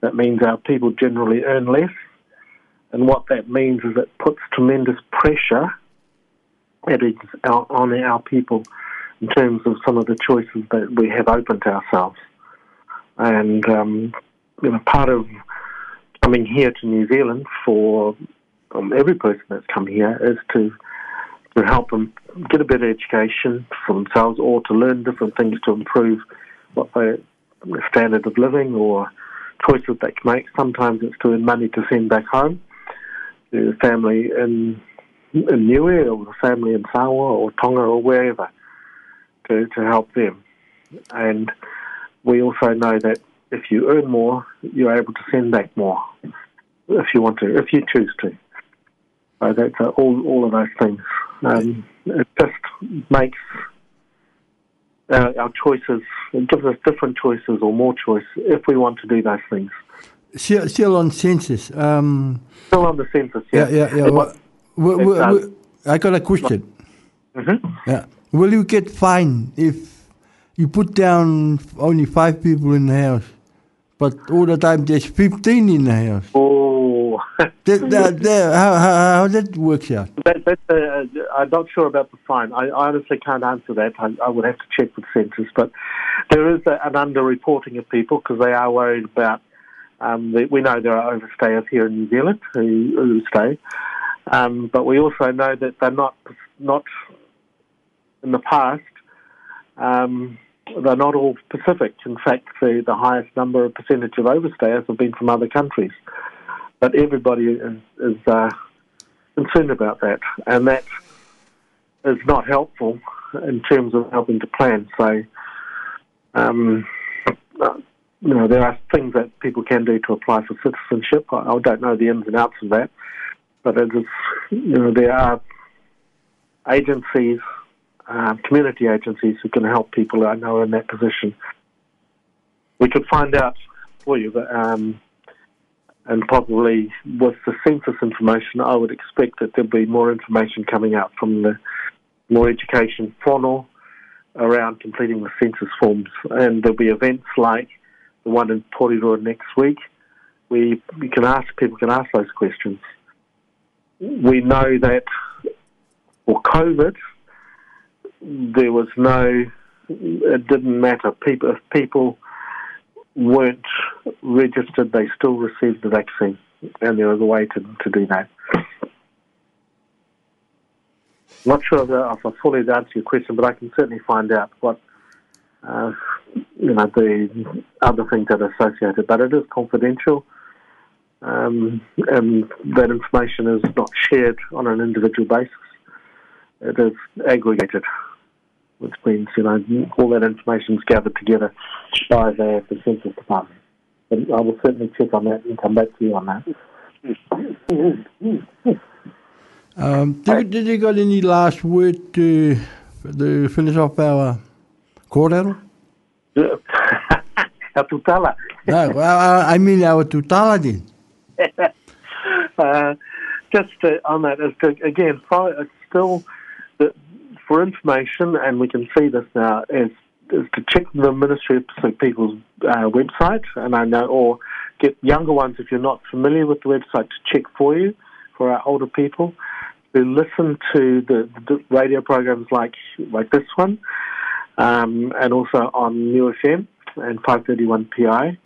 That means our people generally earn less and what that means is it puts tremendous pressure on our people in terms of some of the choices that we have open to ourselves. And um, you know, part of coming here to New Zealand for um, every person that's come here is to to help them get a better education for themselves or to learn different things to improve what their standard of living or choices they can make. Sometimes it's to earn money to send back home the family in in Niue or the family in Samoa or Tonga or wherever to, to help them. And we also know that if you earn more, you're able to send back more if you want to, if you choose to. So that's all, all of those things. Um, it just makes uh, our choices, it gives us different choices or more choice if we want to do those things. Still, still on census. Um, still on the census. Yeah, yeah, yeah. Well, well, well, I got a question. Mm-hmm. Yeah. Will you get fined if you put down only five people in the house, but all the time there's 15 in the house? Oh. That, that, that, how, how, how that works out? That, that, uh, I'm not sure about the fine. I, I honestly can't answer that. I, I, would have to check with census, but there is a, an under-reporting of people because they are worried about um, we know there are overstayers here in New Zealand who, who stay, um, but we also know that they're not not in the past. Um, they're not all Pacific. In fact, the, the highest number of percentage of overstayers have been from other countries. But everybody is, is uh, concerned about that, and that is not helpful in terms of helping to plan. So, um, you know, there are things that people can do to apply for citizenship. I, I don't know the ins and outs of that, but it is, you know, there are agencies, uh, community agencies who can help people I know in that position. We could find out for you, but, um, and probably with the census information, I would expect that there'll be more information coming out from the more education funnel around completing the census forms, and there'll be events like the one in Porirua next week, we, we can ask people can ask those questions. We know that for COVID, there was no. It didn't matter. People if people weren't registered, they still received the vaccine, and there was a way to to do that. not sure if I fully answered your question, but I can certainly find out what uh, you know the other things that are associated, but it is confidential. Um, and that information is not shared on an individual basis. It is aggregated, which means you know all that information is gathered together by the, the census department. But I will certainly check on that and come back to you on that. Um, did, did you got any last word to, to finish off our kōrero? Our tutala. No, well, I mean our tutala then. uh, just to, on that, to, again, it's still the, for information, and we can see this now, is, is to check the Ministry of Pacific People's uh, website, and I know, or get younger ones if you're not familiar with the website to check for you, for our older people, to listen to the, the radio programs like like this one, um, and also on Niu FM and 531PI,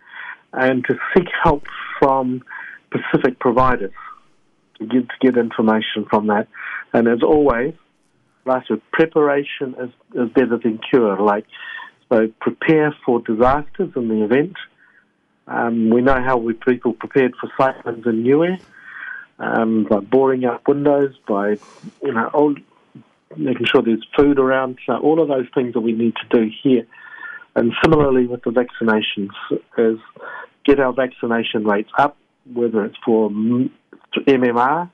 and to seek help from Pacific providers to get, to get information from that. And as always, last word, preparation is, is better than cure. Like, so prepare for disasters in the event. Um, we know how we people prepared for cyclones in Niue, um, by boring up windows, by you know, making sure there's food around. So all of those things that we need to do here. And similarly with the vaccinations, is get our vaccination rates up, whether it's for MMR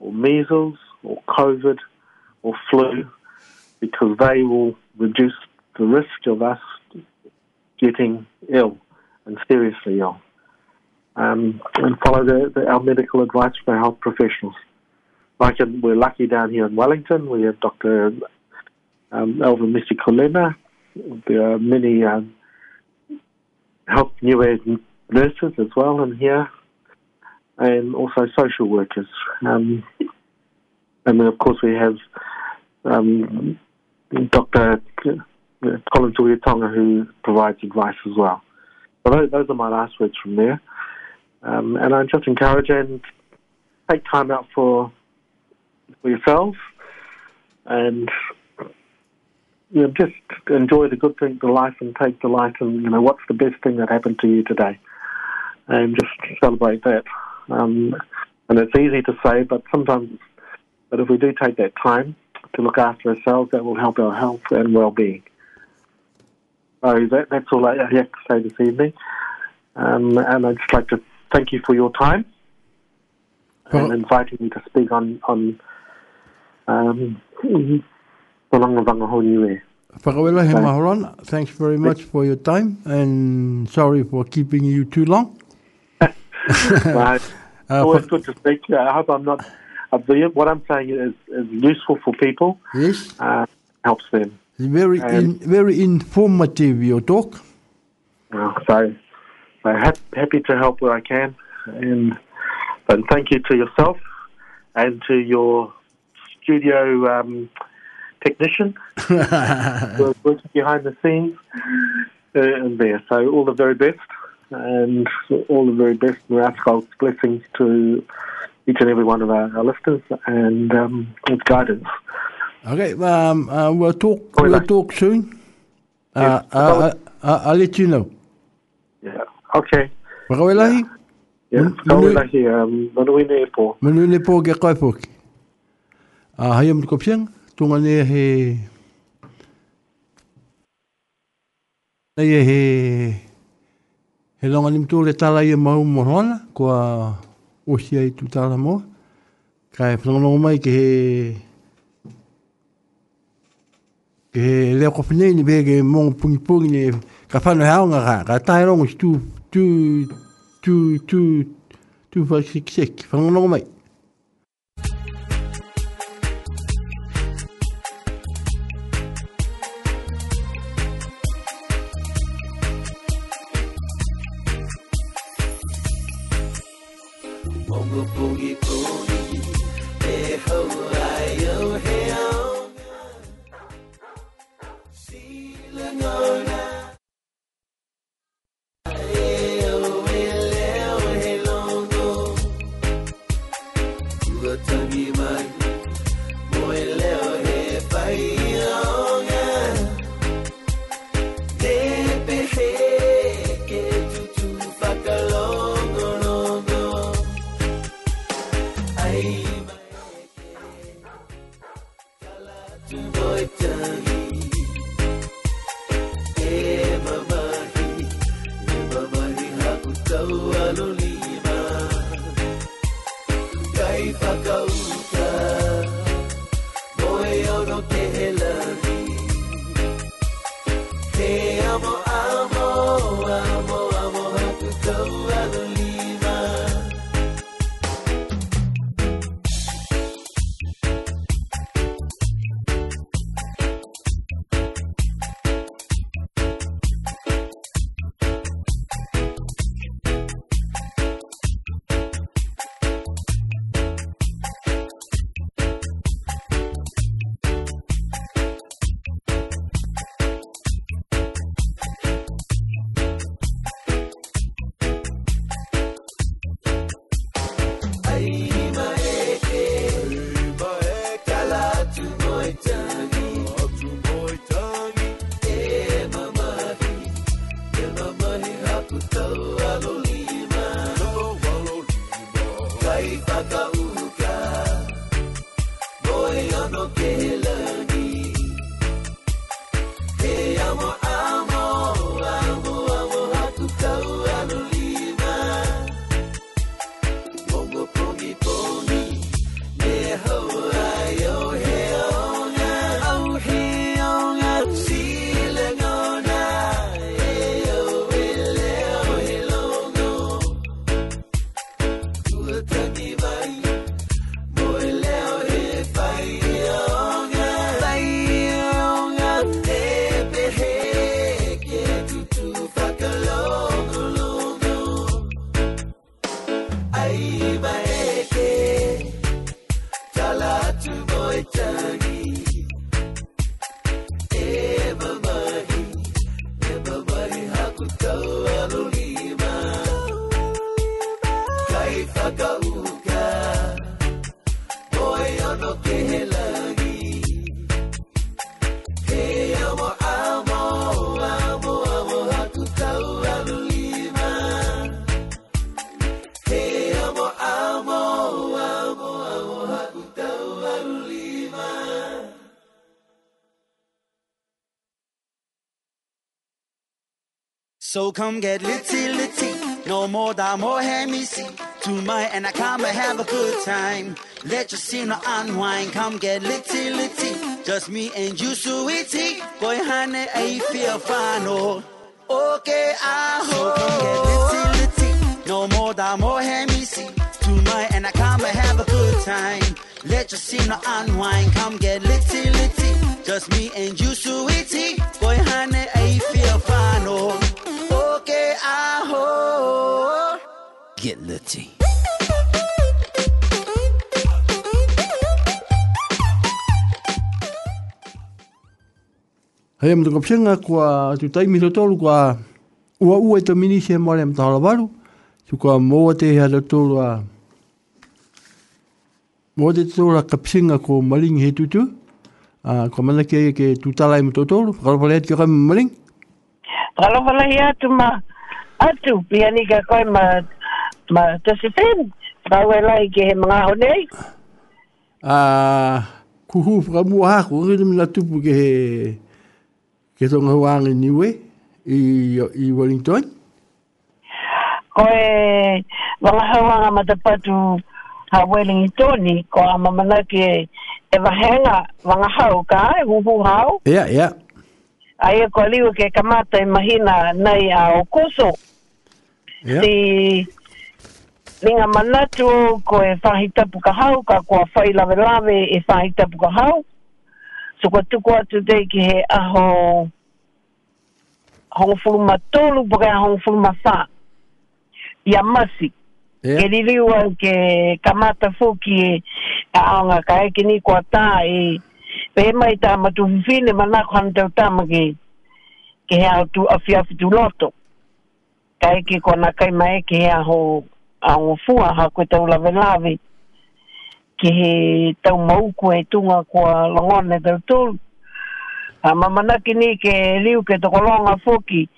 or measles or COVID or flu, because they will reduce the risk of us getting ill and seriously ill. Um, and follow the, the, our medical advice from our health professionals. Like in, we're lucky down here in Wellington, we have Dr. Um, Elvin Misikolena. There are many um, health new age nurses as well in here, and also social workers. Um, and then, of course, we have um, Dr. Collin Tukuitonga who provides advice as well. So those, those are my last words from there. Um, and I just encourage and take time out for for yourselves and you know, just enjoy the good thing, the life, and take delight in you know what's the best thing that happened to you today, and just celebrate that. Um, and it's easy to say, but sometimes, but if we do take that time to look after ourselves, that will help our health and well-being. So that, that's all I have to say this evening. Um, and I'd just like to thank you for your time and inviting me to speak on on um. Whakawela he mahorona, thanks very much for your time and sorry for keeping you too long. Right. Uh, always good to speak. I hope I'm not. What I'm saying is, is useful for people, yes, uh, helps them. very in, very informative your talk. So, so hap- happy to help where I can, and and thank you to yourself and to your studio um, technician who working behind the scenes uh, and there. So all the very best, and all the very best Miraculous blessings to each and every one of our, our listeners and um, its guidance. Okay, um, uh, we'll talk Sorry, we'll mate. talk soon. Uh, Yes. uh, uh, uh, I'll let you know. Yeah. Okay. Hi, Yeah. Um, Manuina Airport. manu po ke koe poki. A hai am ko piang, tunga ne he Nei e he he longa ni le tala i e mau morona kua o sia i tutala moa. Kai whanongonongo mai ke he... Ke he leo kawhinei ni bege mongo pungi pungi ni ka whanau he aonga ka. Ka tae rongo So come get litty litty, no more da more see. Tonight and I come and have a good time. Let your sinner unwind, come get litty litty. Just me and you, sweetie. Boy, honey, I feel fine, oh. Okay, ah, I hope. So come get litty litty, no more da more see. Tonight and I come and have a good time. Let your sinner unwind, come get litty litty. Just me and you, sweetie. Boy, honey, I feel fine. Okay, I hope. Get litty. Hei, mtu ka pshenga kua tu taimi to tolu kua ua ua e ta minisi e mwale mta waru. Tu kua mwa te hea da tolu a... Mwa te tolu a ka pshenga kua maringi he tutu a ko mana ke ke tutala im totolu ko vale ke kam maling alo vale ya tu ma atu piani ka ko ma ma te se fen ba we lai ke he mga honei a ku hu fra mu ha ko ri na tu pu ke ke to ngo wa ni niwe i i wellington. Ko e wala ha wa ma te ha Wellingtoni ko a mamana ke e wahenga wanga hau ka e huhu hau. Ia, ia. Aia ko liu ke kamata e mahina nei a o kuso. Ia. Si linga manatu ko e whahitapu ka hau ka kua whai lawe lawe e whahitapu ka hau. So ko tuku atu tei ki he aho hongo fulu matolu poka e hongo fulu mawha. Ia masi. Yeah. Ke ririua ke kamata fuki e a aonga ka eke ni kua tā e pe mai tā matu whiwhine manako hana tau tāma ke ke hea au tu awhi awhi tu loto. Ka eke kua na kai mai ke hea ho aonga fua ha koe tau lawe lawe ke he tau mauku e tunga kua longone tau tūru. A mamanaki ni ke riu ke tokolonga fuki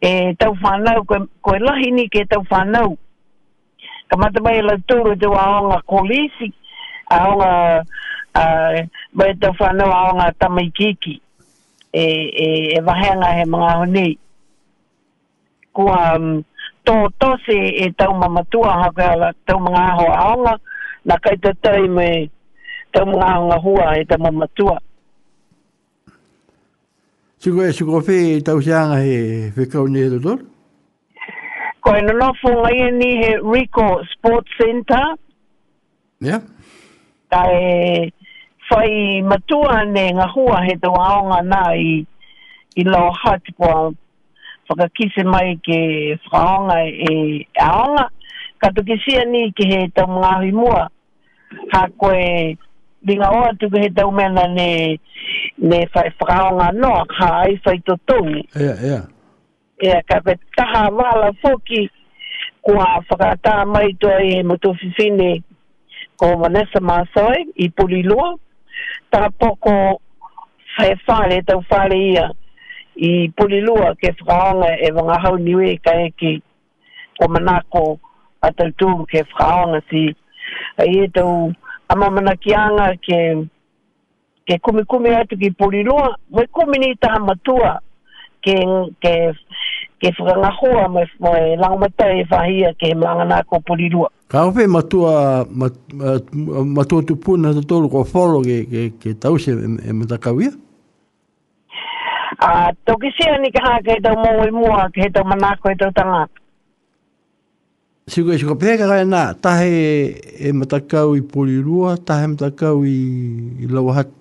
e tau whanau koe, koe lahi ni ke tau whanau. Ka mata mai la tūru te waonga kolisi, aonga mai tau whanau aonga tamaikiki e, e, e wahenga he mga honei. Kua um, tō tose e tau mamatua haka ala tau mga aho aonga, na kai te tai me tau mga aonga hua e tau mamatua. Siko e siko whi tau seanga he whekau ni he. Ko e nonofo ngai ni he Rico Sports Center, Ia. ka e whai matua ne ngā hua he tau aonga nā i, i lau hati kua whakakise mai ke whakaonga e aonga. Ka tuki sia ni ke he tau mga hui mua. Ha koe ringa oa tuku he tau mena ne, ne whai whakaonga noa ka ai whai totongi. Ia, ia e ka pe taha wala foki kua whakata mai toa e he ko Vanessa Masoi i Pulilua. Tā poko whae whare tau whare ia i Pulilua ke whakaonga e wangahau niwe ka eki. Ko manako a tau ke whakaonga si. A i e tau amamana ki anga ke ke kumi kumi atu ki Pulilua, mai kumi ni taha matua ke ke ke whakangahua mai mai langmata e whahia ke mangana ko Pulilua. Ka ope matua, mat, mat, matua tupuna te tolu ko wholo ke, ke, ke tause e, e matakawia. A toki sia ni ka haka e tau mau i mua ke he tau manako e tau tangata. Siko e siko pēka kai nā, tahe e matakau i Polirua, tahe matakau i, i Lauahat.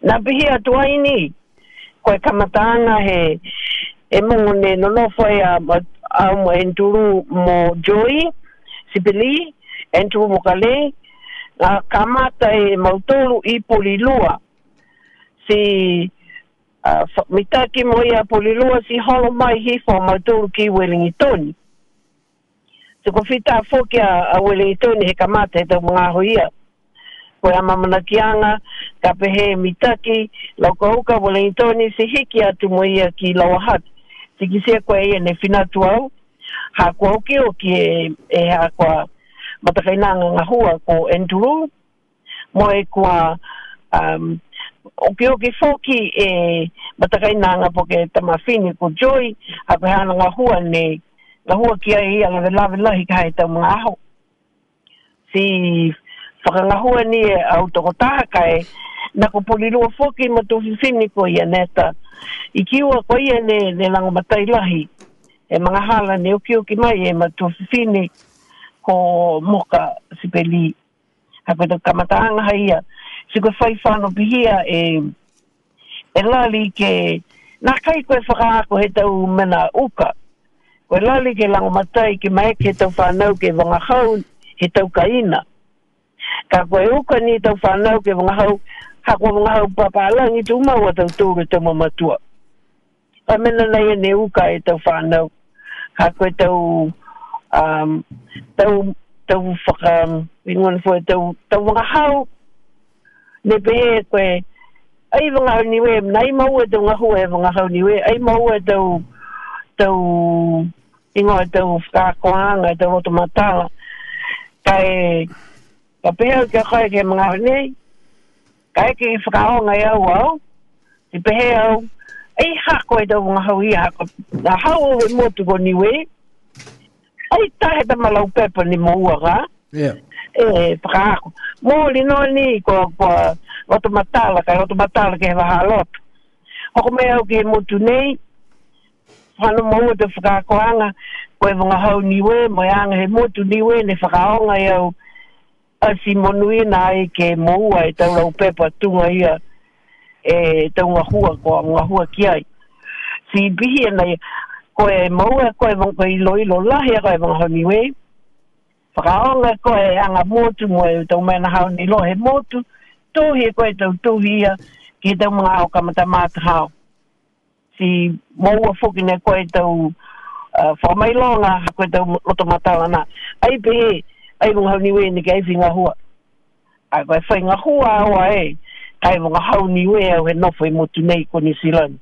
Nā pihi atu ai ni, koe kamatanga he e mungu ne nonofo e a, a mo enturu mo joi Sipili, enturu mo kale, a kamata e mautolu i polilua. Si uh, mitaki mo ia polilua si holo mai hifo mautolu ki Wellingtoni se ko fita foki a, a Wellingtoni he kamata he tau mga hoia. Koe a mamanakianga ka pehe mitaki lau ka huka Wellingtoni si hiki atu mo ia ki lauahat tiki sia koe e ne fina tuau, ha oke oke oki e, e ha kua matakaina ngā hua ko Andrew, mo e kua um, oke oke fōki e matakaina ngā poke tamafini ko Joy, ha kua hana ngā hua ne ngā hua kia e ala ngā velawe lahi ka hei tau mga aho. Si whakanga hua ni e au tokotaha kai, nako polirua fōki matofifini ko ia neta, I kiua ko ia ne, ne lango matai lahi, e mga hala ne uki uki mai e ma ko moka sipeli. Hape pe kamataanga haia si fai whano pihia e e lali ke Nā kai koe whakaako he tau mena uka. Ko lali ke lango matai ke maeke ke tau whanau ke wanga hau he tau kaina ka koe uka ni tau whanau ke wanga hau ha ko mga papa lang ito ma wata tuuro te mama tua pa mena na ye ne uka e te fana ha ko tau um tau tau te u faka ingon fo te u te mga hau. Ne pe ko ai mga hau niwe nai ma wata mga hu e mga hau niwe ai ma wata u te u ingon te u faka koanga tau u tomata ka e koe ke mga nei, kai ke whakaonga e au au i pe au ai hako e tau mga hau ia hako na hau e motu ko niwe ai tahe ta malau pepa ni mo ua. Yeah. E, whakaako. Mō li no ni ko, ko roto matala, kai roto matala ke waha lotu. Hoko mea au ke motu nei, whanu mo te whakaako anga, ko e wanga hau niwe, mo e anga he motu niwe, ne whakaonga i au, a si monui na ai ke moua e tau rau pepa tunga ia e tau ngā hua ko ngā hua ki ai. Si bihi ana ia, ko e moua ko e mongko i loi lo lahi a ko e mongko hongi wei. Whakaonga ko e anga motu mo e tau mena hao ni lo he motu, tuhi ko e tau tuhi ia ki tau mga au kamata mātu hao. Si moua fukine ko e tau uh, whamailonga ko e tau lotomatawana. Ai pihi, ai mo hau niwe ni gai vinga hua. Ai koe fai nga hua awa e, kai mo ngā hau niwe au he nofo i motu nei ko ni Zealand.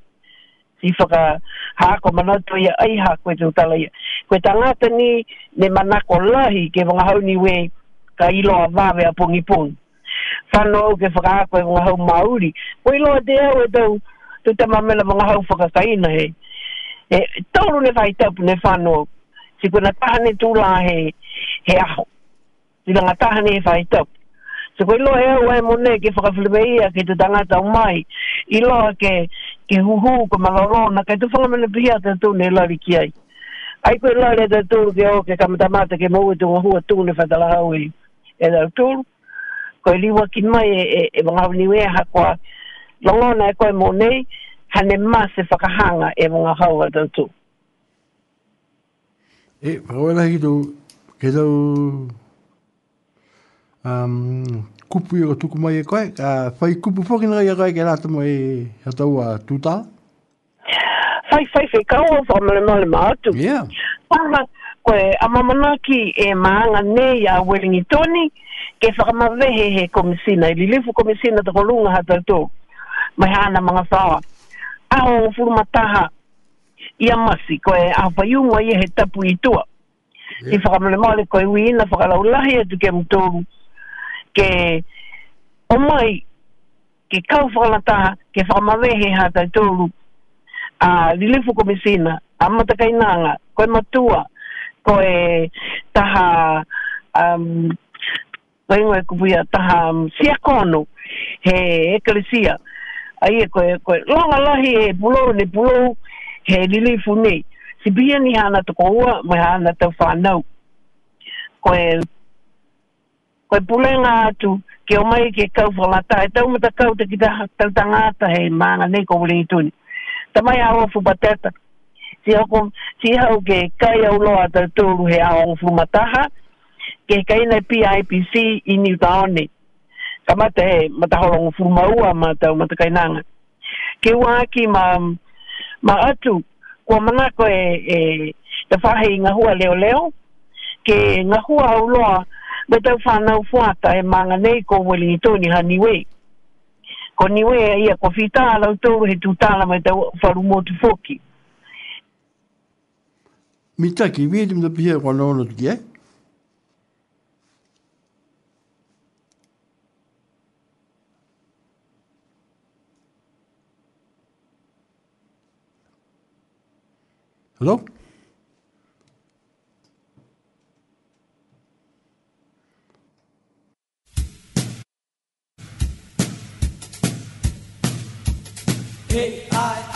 Si faka ha ko mana to ia ai ha ko te tala ia. Koe tā ni ne manako lahi ke mo ngā hau niwe ka ilo a vāwe a pungi pungi. Whano ke whaka hāko e mo hau mauri. Ko ilo a te au e tau, tū tā mamela mo hau whakakaina he. E, tōru ne fai tau ne whano, si kuna tahane tūlā he, he aho. Si nga tahane he whai tau. Se koe lo hea ua e mone ke whakawhileweia ke te tangata o mai. I loa ke, ke huhu ko malarona, kai tu whangamana pihia te tūne lari ki ai. Ai koe lari te tūru ke o ke kamatamata ke mau e tu hua tūne whatala hau i. E da tūru. Koe liwa ki mai e, e, e mga hau niwe ha. Longona e koe mone, hane mase whakahanga e mga hau a tau tūru. E, whakawela ki tau, ke tau um, kupu i o tuku mai e koe, ka whai kupu whoki ngai e koe ke rata mo e hatau a tūtala. Whai whai whai kaua whamale male maatu. Yeah. Panga, koe amamanaki e maanga nei a Wellingtoni, ke whakamawehe he komisina, i lilifu komisina te kolunga hata tō, mai hana mga whawa. Aho o furu mataha, ia masi, koe a whaiunga ia he tapu i tua. Yeah. I whakamale male koe wina, whakalaulahi atu ke mtoru, ke o mai, ke kau whakalataha, ke whakamawehe hata tōru, a lilifu komisina, a matakainanga, koe matua, koe taha um, koe ngoe kupuia taha um, siakono he eklesia ai e koe koe longa lahi he pulo ne pulo he lilifu nei. Si bia ni hana to koua hana tau whanau. Koe koe pulenga atu ke o mai ke kau whalata e tau mata kau te ki tau tangata he maanga nei ko wuli tuni tamai awa fu bateta si hoko si hau ke kai au loa ta tūru he ao fu mataha ke kai nei PIPC i New Taone. Ka mata he, mata holongo fumaua mata mata kai. Ke ua ki ma, ma atu, kua mana ko e, e, te whahe i ngahua leo leo, ke ngahua au loa, me tau whanau fuata e manga nei ko Wellingtoni ha niwe. Ko niwe ia ko whita alau tau he tutala me tau wharu motu foki. Mitaki, vidi mta pia kwa nōna tuki, eh? Hello? A-I-R-N-A-U-R-U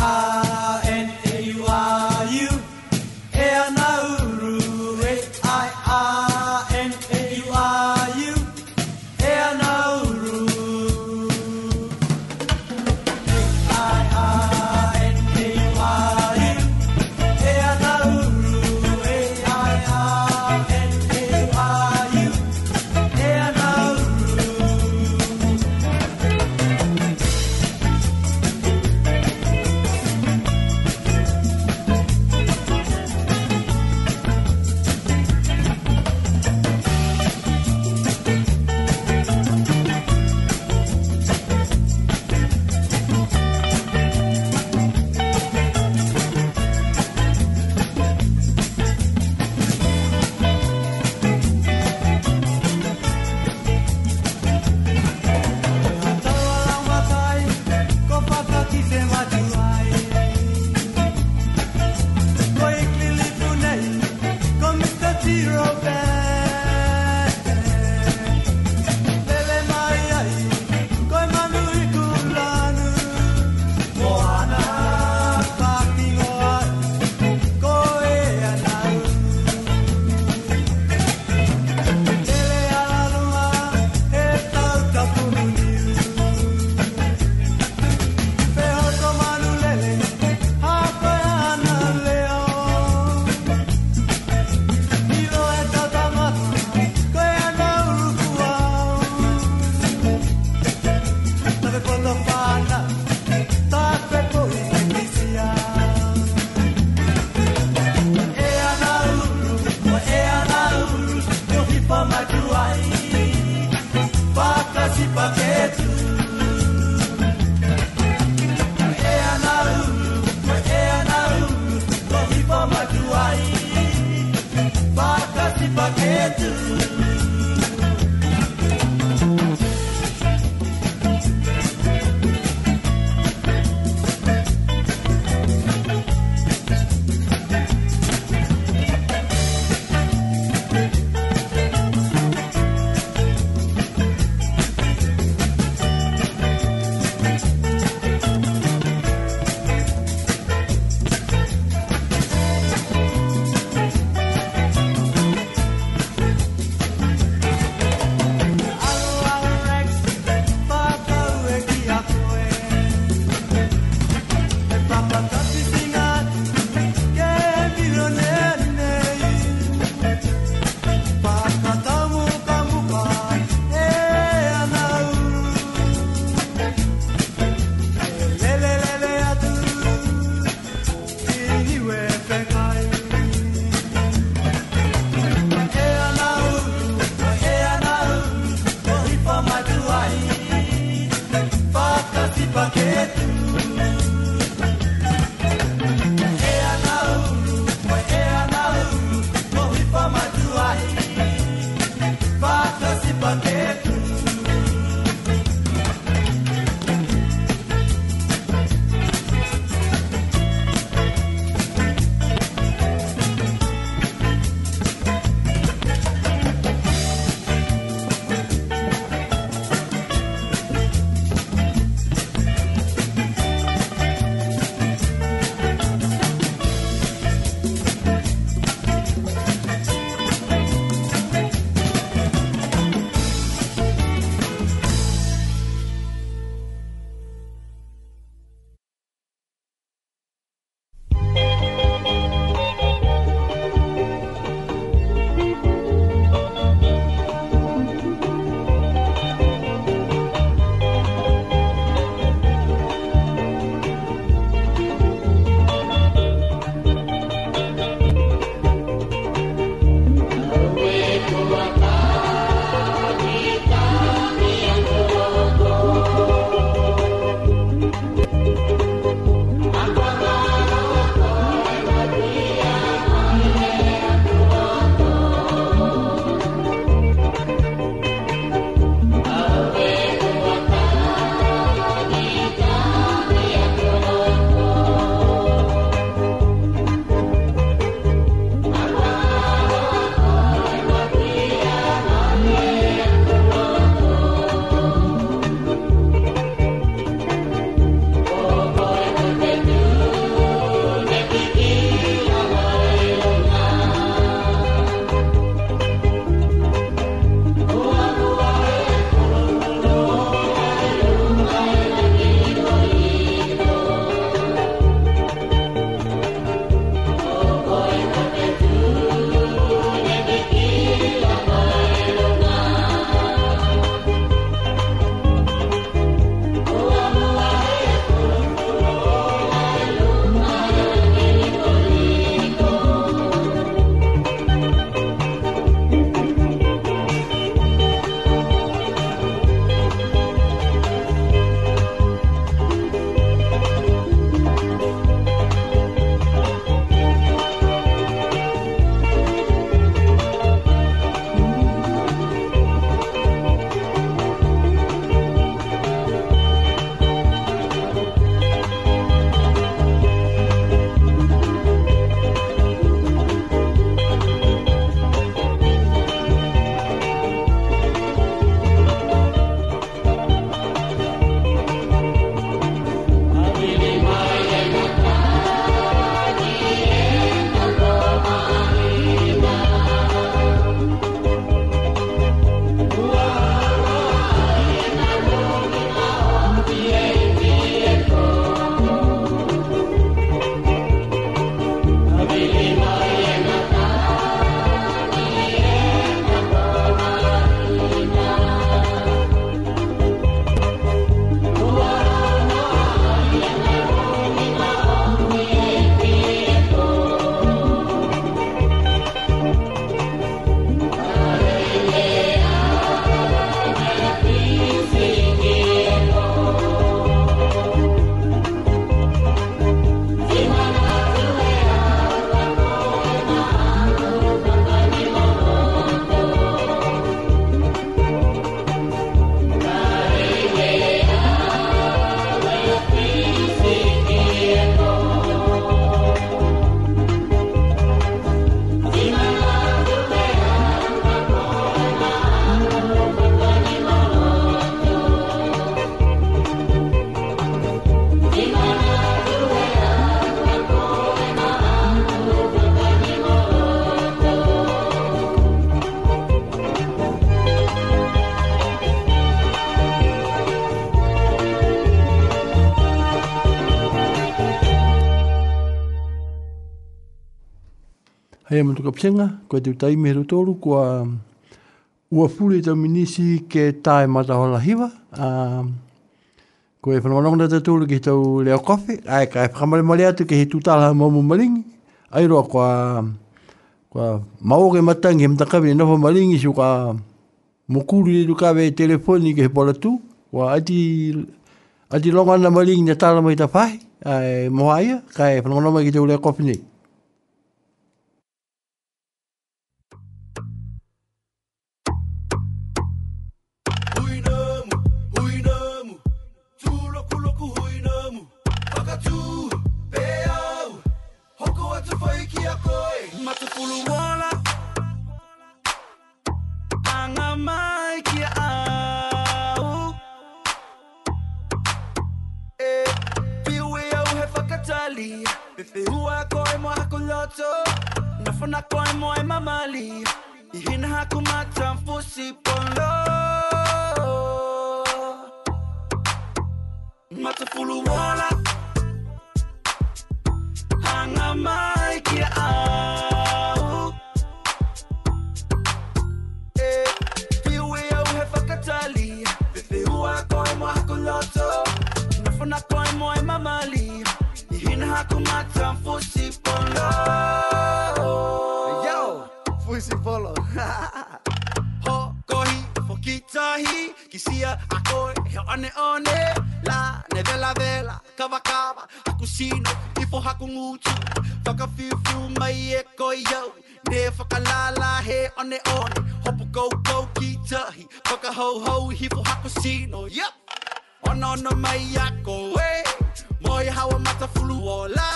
Hei matuka psenga, koe te utai me rotoru, kua ua pule tau minisi ke tae mata hola hiwa. Uh, koe whanonga te tōru ki tau leo kofi, ai kai whakamare mare atu ke he tūtala momu maringi. Ai roa kua, kua maoke matangi he mtakawi ni noho maringi su kua mokuru i rukawe telefoni ke he pola tu. Kua ati, ati longa na maringi na tala mai ta whahi. Ai moha kai whanonga ki tau leo kofi nei. Hako loto Na whana koe mo e mamali. I hina haku mata mfusi polo Matupulu wala. Hanga mai ki au. Eh, piwe au he whakatali Pepe hua koe mo hako loto Na whana koe mo e mamali I hina haku mata mfusi polo. Yo, fusi polo. Ho kohi fo Kisia a koe he one one La ne vela vela Kava kava Haku sino Ifo haku ngutu Whaka fiu fiu mai e yau Ne he one one Hopo go go kitahi Whaka ho ho Hifo haku sino Yep Ono ono mai a koe Moi hawa mata fulu ola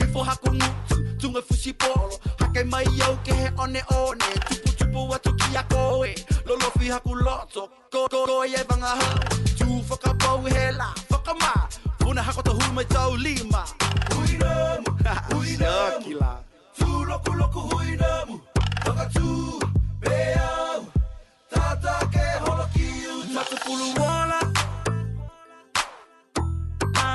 Ifo haku ngutu Tunga fusi polo. Hake mai au ke he one one. Tupu tupu atu ki a koe Lolo fi haku loto Ko ko ko e vanga ho Tu whakapau he la Whakama. Puna hako ta hulu mai tau lima. Huinamu, huinamu, Kila tūloku loku huinamu, whakatū, peau, tata ke holo ki uta. Matupulu wala Anga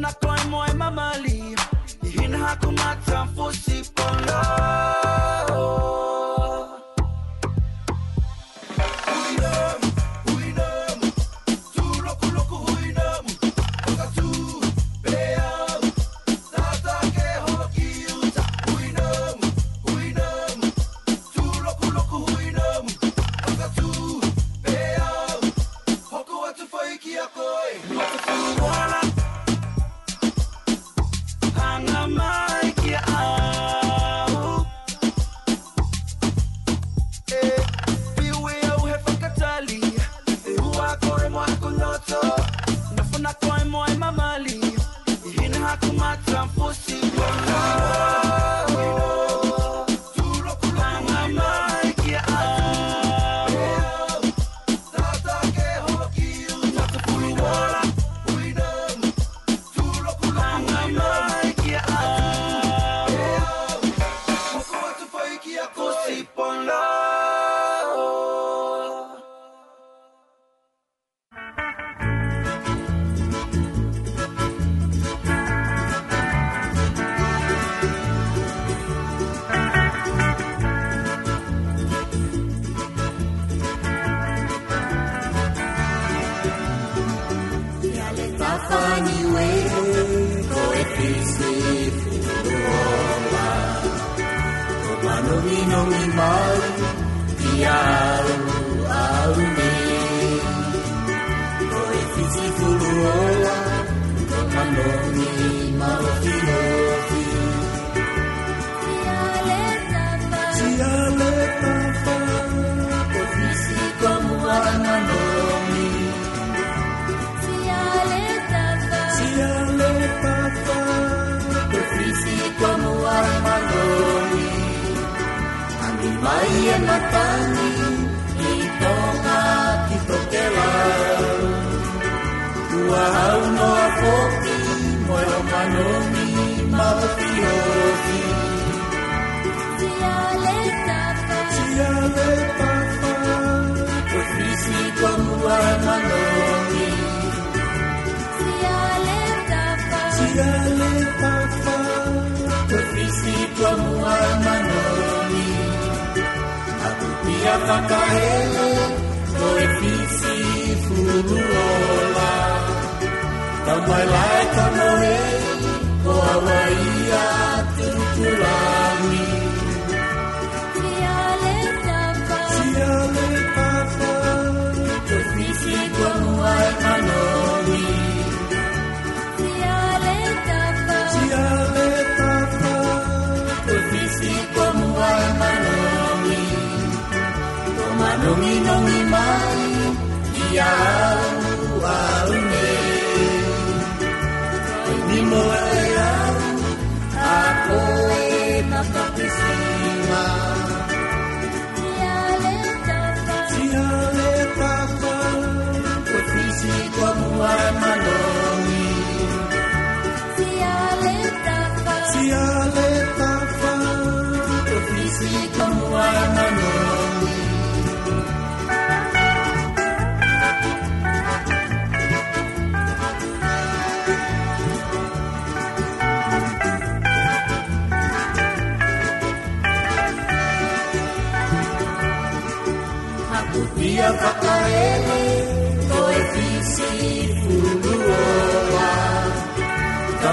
Na whana koe mo e mamali I hina haku mata mfusi polo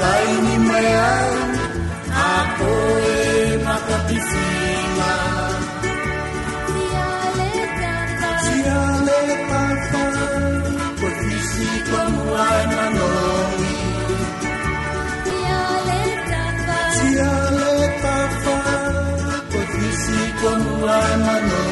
kainimayan ako'y makapisina. Siyale tata, pag-isipan mo ay manongi. Siyale tata, pag-isipan mo ay manongi.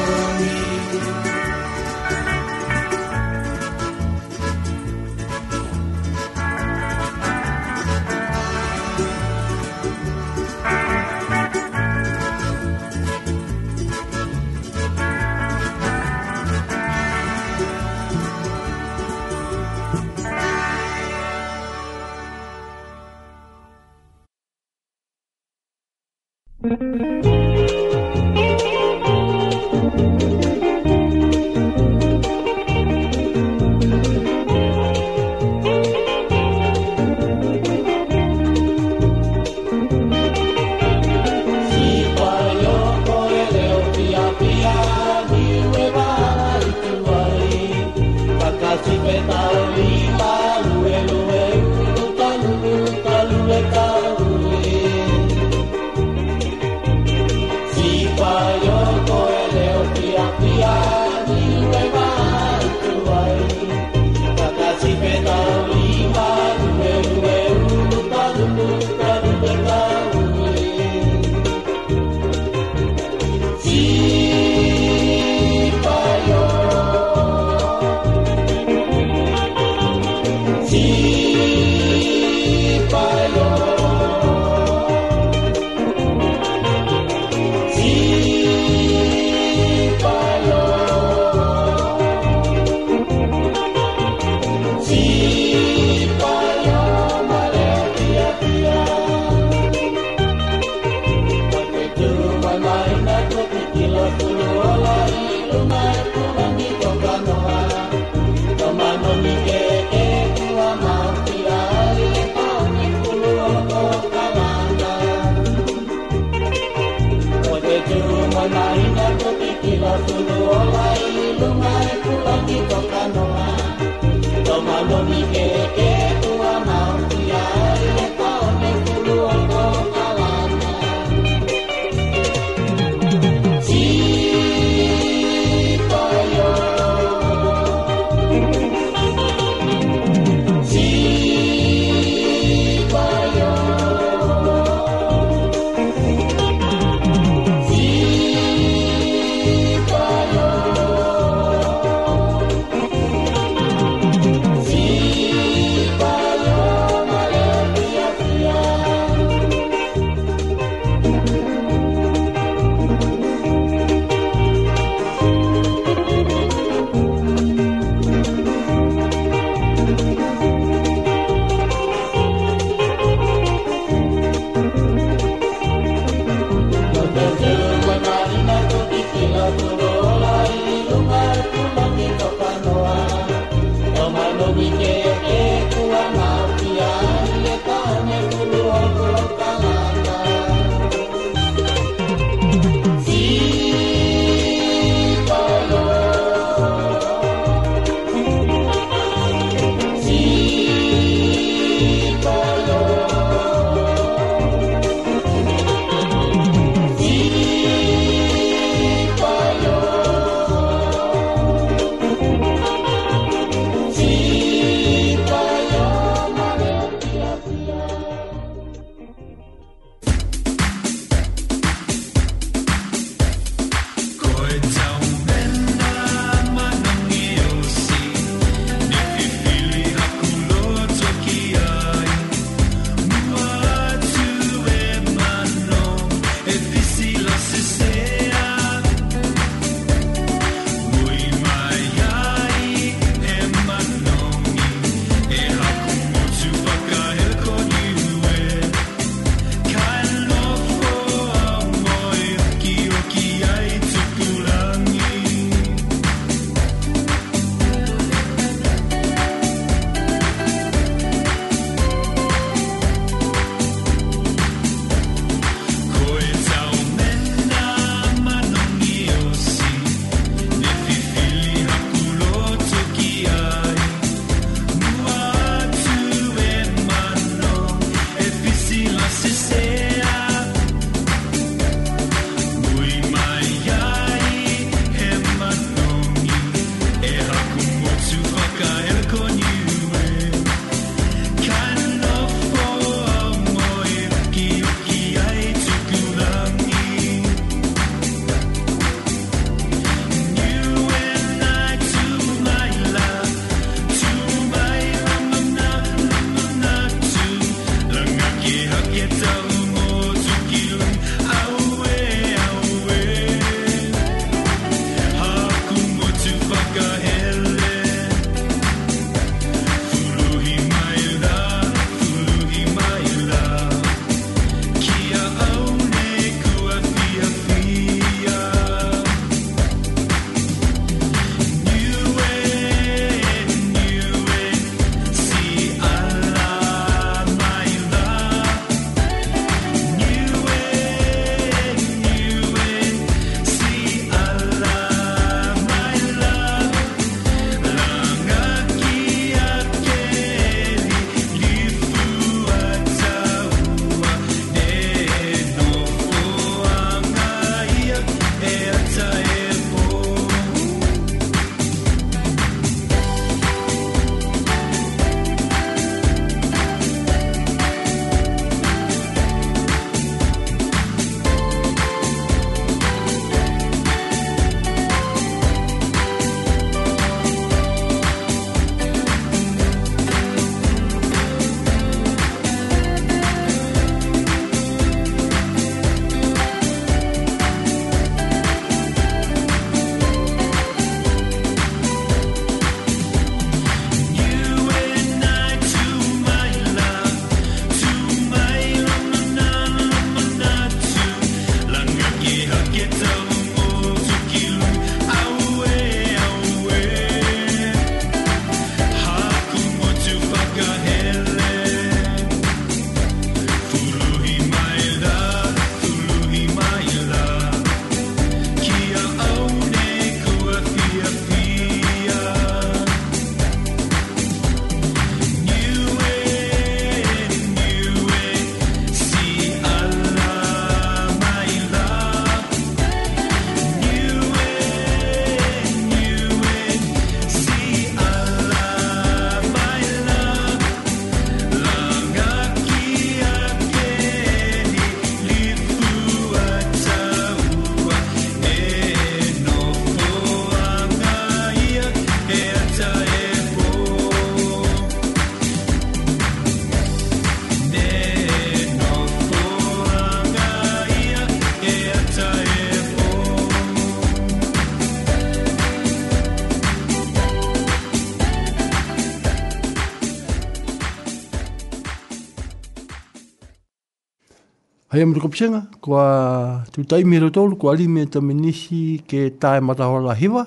Hei amu kopsenga, kua tu taimi ro tolu, kua ali me taminisi ke tae matahora hiwa.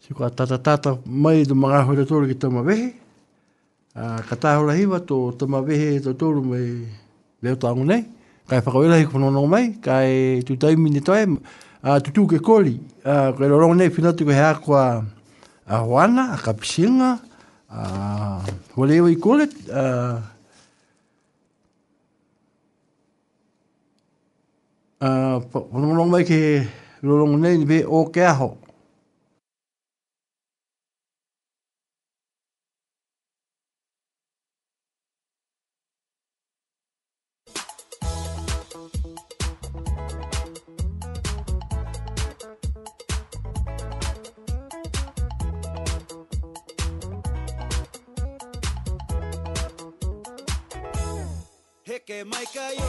Si kua tata tata mai do mga hoi tolu ki tama vehe. Uh, ka tae hora hiwa to tama vehe to tolu mai leo tangu nei. Kai whakawela hi kunono mai, kai tu taimi ni toe, uh, tutu ke koli. Uh, kai lorongo nei finatu ko hea kua a hoana, a kapisinga, a whatever you call it, uh, uh, whanongonong mai ke lorong nei ni be o ke aho. Heke mai ka yo,